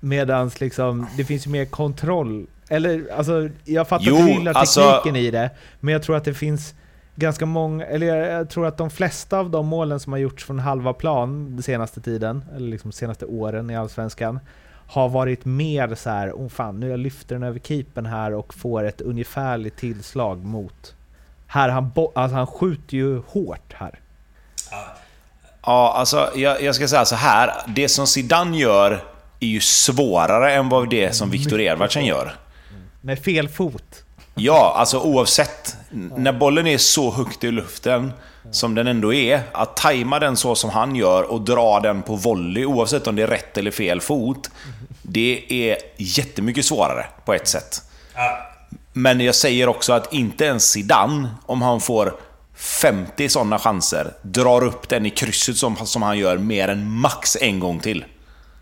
Medans liksom, det finns ju mer kontroll. Eller alltså, jag fattar Jo, att du gillar alltså- tekniken i det, men jag tror att det finns ganska många, eller jag, tror att de flesta av de målen som har gjorts från halva plan den senaste tiden, eller liksom senaste åren i Allsvenskan, har varit mer så här, oh fan, nu jag lyfter den över keepern här och får ett ungefärligt tillslag mot. Här han, bo- alltså han skjuter ju hårt här. Ja, alltså jag, jag ska säga så här. Det som Zidane gör är ju svårare än vad det som Viktor Edvardsen gör. Med fel fot. Ja, alltså oavsett. När bollen är så högt i luften som den ändå är, att tajma den så som han gör och dra den på volley, oavsett om det är rätt eller fel fot, det är jättemycket svårare på ett sätt. Men jag säger också att inte ens Zidane, om han får 50 sådana chanser, drar upp den i krysset som, som han gör mer än max en gång till.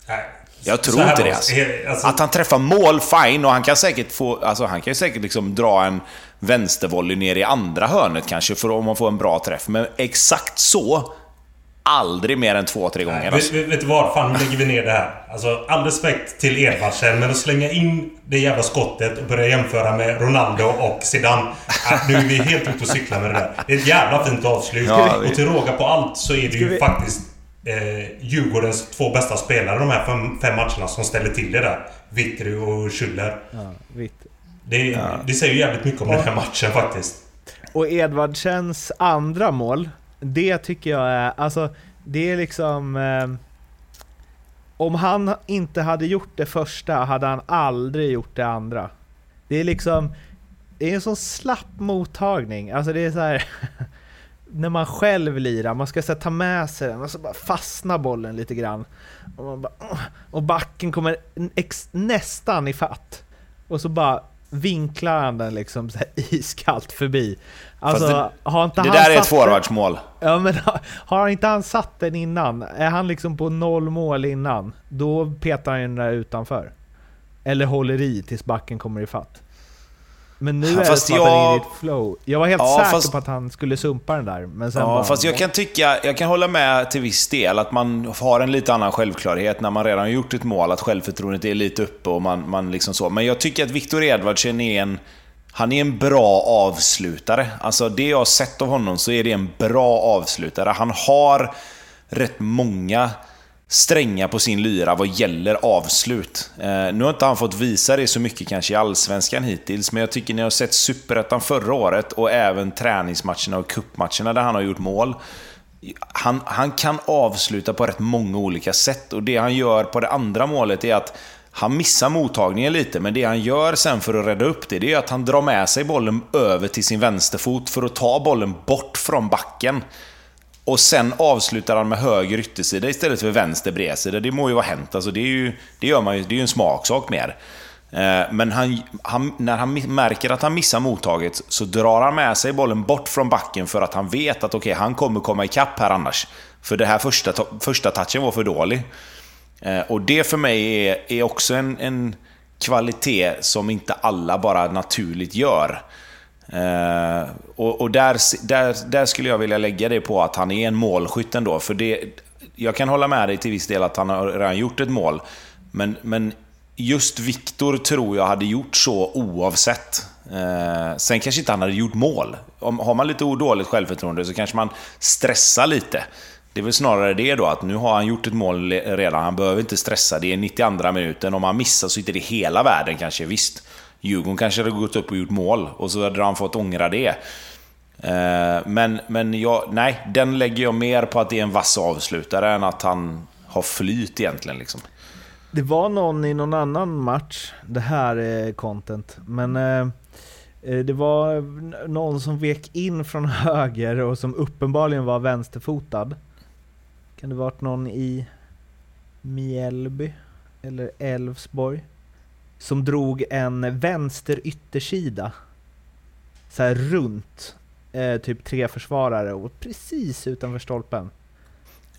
nej. Jag tror inte det alltså. alltså. Att han träffar mål, fine, och han kan säkert få... Alltså han kan säkert liksom dra en vänstervolley ner i andra hörnet kanske, för om man får en bra träff. Men exakt så, aldrig mer än två, tre gånger. Nej, Alltså. vet, vet, du vad? Fan, nu lägger vi ner det här. Alltså, all respekt till Edvardsen, men att slänga in det jävla skottet och börja jämföra med Ronaldo och Zidane. Äh, nu är vi helt ute och cyklar med det där. Det är ett jävla fint avslut. Ja, vi- Och till råga på allt så är det ju vi- faktiskt eh, Djurgårdens två bästa spelare de här fem, fem matcherna som ställer till det där. Vittry och Schüller. Ja, vitt. Det, det säger ju jävligt mycket om den här matchen faktiskt. Och Edvardsens andra mål, det tycker jag är, alltså det är liksom... Eh, om han inte hade gjort det första hade han aldrig gjort det andra. Det är liksom, det är en sån slapp mottagning. Alltså det är så här när man själv lirar, man ska så här, ta med sig den och så bara fastnar bollen lite grann. Och, man bara, och backen kommer ex, nästan i fatt. Och så bara vinklar han den liksom så här iskallt förbi. Alltså, det- har inte Det han där är ett satt forwardsmål. Ja men har- inte han satt den innan, är han liksom på noll mål innan, då petar han den där utanför. Eller håller i tills backen kommer i fatt. Men nu Ja, är det som att han är jag- i ett flow. Jag var helt Ja, säker fast- på att han skulle sumpa den där, men sen Ja, bara... fast jag kan tycka, jag kan hålla med till viss del att man har en lite annan självklarhet när man redan har gjort ett mål, att självförtroendet är lite uppe och man, man liksom så. Men jag tycker att Viktor Edvardsen är en, han är en bra avslutare. Alltså det jag har sett av honom så är det en bra avslutare. Han har rätt många strängar på sin lyra vad gäller avslut. Eh, nu har inte han fått visa det så mycket kanske i Allsvenskan hittills, men jag tycker ni har sett Superettan förra året och även träningsmatcherna och cupmatcherna där han har gjort mål. Han, han kan avsluta på rätt många olika sätt och det han gör på det andra målet är att han missar mottagningen lite, men det han gör sen för att rädda upp det, det är att han drar med sig bollen över till sin vänsterfot för att ta bollen bort från backen. Och sen avslutar han med höger yttersida istället för vänster bredsida. Det må ju vara hänt. Alltså det, är ju, det gör man ju, det är ju en smaksak mer. Eh, men han, han, när han märker att han missar mottaget så drar han med sig bollen bort från backen för att han vet att okej, han kommer komma ikapp här annars. För det här första, första touchen var för dålig. Eh, och det för mig är, är också en, en kvalitet som inte alla bara naturligt gör. Eh, och och där, där, där skulle jag vilja lägga det på att han är en målskytt ändå. För det, jag kan hålla med dig till viss del att han har redan gjort ett mål. Men, men just Viktor tror jag hade gjort så oavsett. Eh, sen kanske inte han hade gjort mål. Om, har man lite dåligt självförtroende så kanske man stressar lite. Det är väl snarare det då, att nu har han gjort ett mål redan. Han behöver inte stressa. Det är 92 minuten. Om han missar så är det inte hela världen kanske. Visst, Djurgården kanske hade gått upp och gjort mål och så hade han fått ångra det. Eh, men, men jag, nej, den lägger jag mer på att det är en vass avslutare än att han har flyt egentligen. Liksom. Det var någon i någon annan match, det här är content, men eh, eh, det var någon som vek in från höger och som uppenbarligen var vänsterfotad. Kan det varit någon i Mjällby eller Elfsborg? Som drog en vänster yttersida. Så här runt eh, typ tre försvarare och precis utanför stolpen.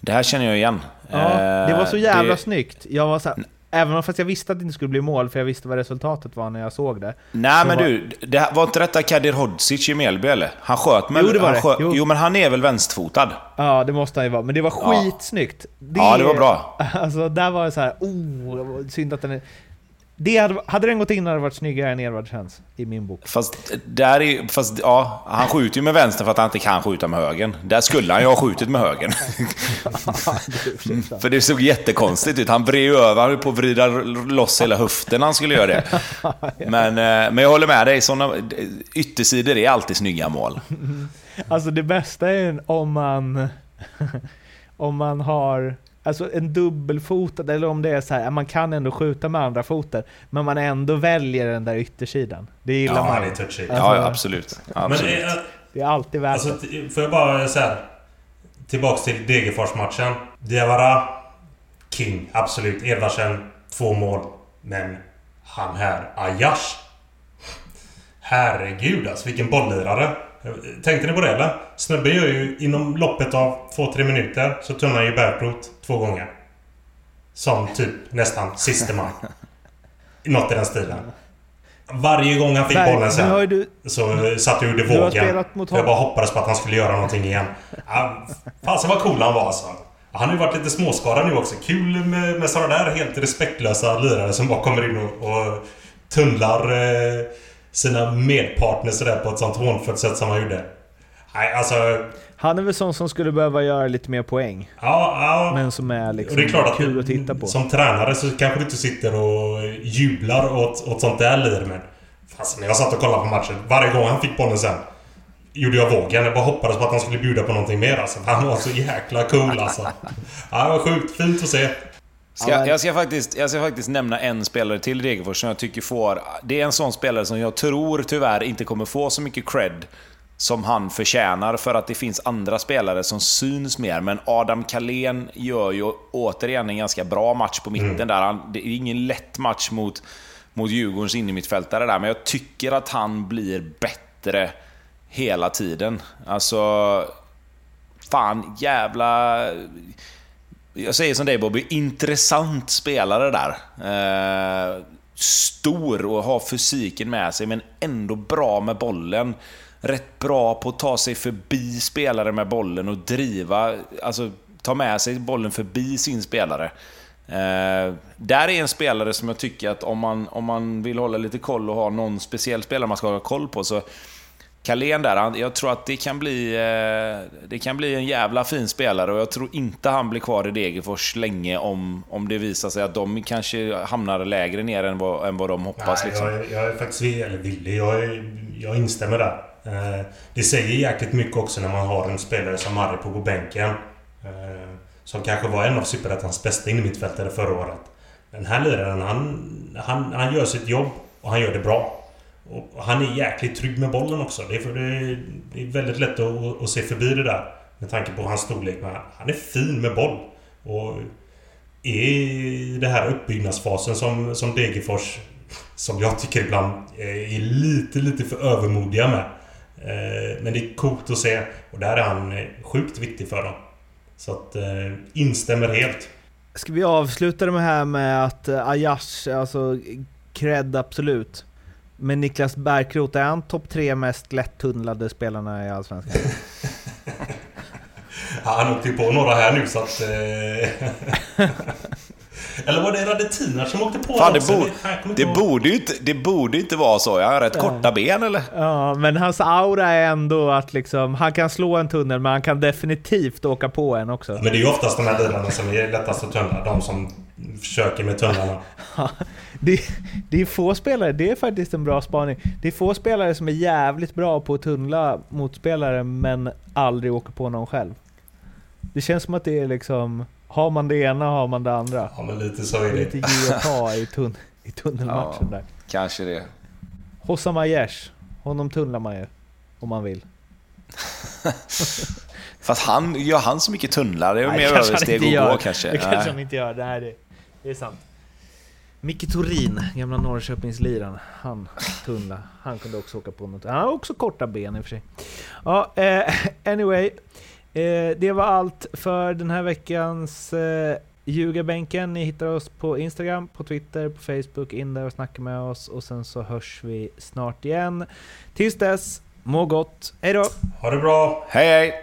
Det här känner jag igen. Ja, det var så Eh, jävla det- snyggt. Jag var så här, även fast jag visste att det inte skulle bli mål, för jag visste vad resultatet var när jag såg det. Nej Så men var- du, det var inte detta Kadir Hodzic i Mjällby eller? Han sköt med... Jo, det var det. Sköt, Jo. jo. men han är väl vänsterfotad? Ja, det måste han ju vara. Men det var Ja. skitsnyggt. Det, Ja, det var bra. Alltså, där var det så här, oh, synd att den är... Det hade, hade den gått in hade det varit snyggare än Edvard Svens i min bok. Fast, där är, fast ja, han skjuter ju med vänster för att han inte kan skjuta med högern. Där skulle han ju ha skjutit med högern. för det såg jättekonstigt ut. Han vred över, han höll på att vrida loss hela höften när han skulle göra det. Men, eh, men jag håller med dig, såna, yttersidor är alltid snygga mål. Alltså det bästa är om man... om man har... Alltså en dubbelfotad, eller om det är så här, man kan ändå skjuta med andra foten, men man ändå väljer den där yttersidan. Det gillar Ja, man. är touchy. Ja, ja absolut. Men absolut. eh, Det är alltid värt alltså, det. får jag bara säga Tillbaks till Degerfors-matchen. Diawara, King, absolut. Edvardsen, två mål. Men han här, Ajash. Herregud alltså, vilken bolllirare. Tänkte ni på det eller? Snubben gör ju inom loppet av 2-3 minuter så tunnar ju Bergkrot två gånger. Som typ nästan siste man. Något i den stilen. Varje gång han fick Berg, bollen sen du, så satt jag Du har vågen. Jag bara hoppades på att han skulle göra någonting igen. Ja, Fasen vad cool han var alltså. Han har ju varit lite småskadad nu också. Kul med, med sådana där helt respektlösa lirare som bara kommer in och, och tunnlar eh, sina medpartners sådär på ett sånt hånfullt sätt som han gjorde. Nej, alltså... han är väl sån som skulle behöva göra lite mer poäng. Ja, ja. Men som är Och liksom det är klart att kul att titta på. som tränare så kanske du inte sitter och jublar åt, åt sånt där lir men... Fast när jag satt och kollade på matchen, varje gång han fick bollen sen Gjorde jag vågen. Jag bara hoppades på att han skulle bjuda på någonting mer alltså. Han var så jäkla cool alltså. Ja, det var sjukt fint att se. Ska, Ja, men- jag, ska faktiskt, jag ska faktiskt nämna en spelare till Degerfors som jag tycker får... Det är en sån spelare som jag tror tyvärr inte kommer få så mycket cred som han förtjänar för att det finns andra spelare som syns mer. Men Adam Kalén gör ju återigen en ganska bra match på mitten där. Han, det är ingen lätt match mot, mot Djurgårdens innermittfältare där, men jag tycker att han blir bättre hela tiden. Alltså... Fan, jävla... Jag säger som dig Bobby, intressant spelare där. Eh, stor och har fysiken med sig, men ändå bra med bollen. Rätt bra på att ta sig förbi spelare med bollen och driva, alltså ta med sig bollen förbi sin spelare. Eh, där är en spelare som jag tycker att om man, om man vill hålla lite koll och ha någon speciell spelare man ska ha koll på så Carlén där, han, jag tror att det kan, bli, eh, det kan bli en jävla fin spelare och jag tror inte han blir kvar i Degerfors länge om, om det visar sig att de kanske hamnar lägre ner än vad, än vad de hoppas. Nej, liksom. jag, är- jag är faktiskt villig. Jag, jag instämmer där. Eh, det säger jäkligt mycket också när man har en spelare som Maripo på bänken. Eh, som kanske var en av Superettans bästa innermittfältare förra året. Den här liraren, han, han, han gör sitt jobb och han gör det bra. Och han är jäkligt trygg med bollen också. Det är, för det, är väldigt lätt att, att se förbi det där. Med tanke på hans storlek. Men han är fin med boll. Och är i den här uppbyggnadsfasen som, som Degerfors som jag tycker ibland är lite, lite för övermodiga med. Eh, men det är coolt att se. Och där är han eh, sjukt viktig för dem. Så att, eh, instämmer helt. Ska vi avsluta det här med att Ayash, alltså cred absolut. Men Niklas Bärkroth, är han topp tre mest lättunnlade spelarna i Allsvenskan? ja, han åkte ju på några här nu så att... Eller var det Radetinac som åkte på Fan, det, bo det, borde ju inte, det borde inte vara så. Jag har rätt ja. korta ben eller? Ja, men hans aura är ändå att liksom, han kan slå en tunnel men han kan definitivt åka på en också. Men det är ju oftast de här bilarna som är lättast att tunnla. De som försöker med tunnlarna. det, det är få spelare, det är faktiskt en bra spaning. Det är få spelare som är jävligt bra på att tunnla motspelare men aldrig åker på någon själv. Det känns som att det är liksom... Har man det ena har man det andra. Ja, men lite så är det. Lite ge och ta i, tun i tunnelmatchen ja, där. Kanske det. Hossam Aiesh, honom tunnlar man ju. Om man vill. Fast han, gör han så mycket tunnlar? Det är mer översteg att gå kanske. Det kanske han inte gör. Det, här är, det är sant. Micke Torin, gamla Norrköpingsliraren, han tunnlar. Han kunde också åka på något. Han har också korta ben i och för sig. Ja, eh, anyway. Eh, det var allt för den här veckans eh, Ljugarbänken. Ni hittar oss på Instagram, på Twitter, på Facebook. In där och snacka med oss och sen så hörs vi snart igen. Tills dess, må gott. Hej då! Ha det bra! Hej hej!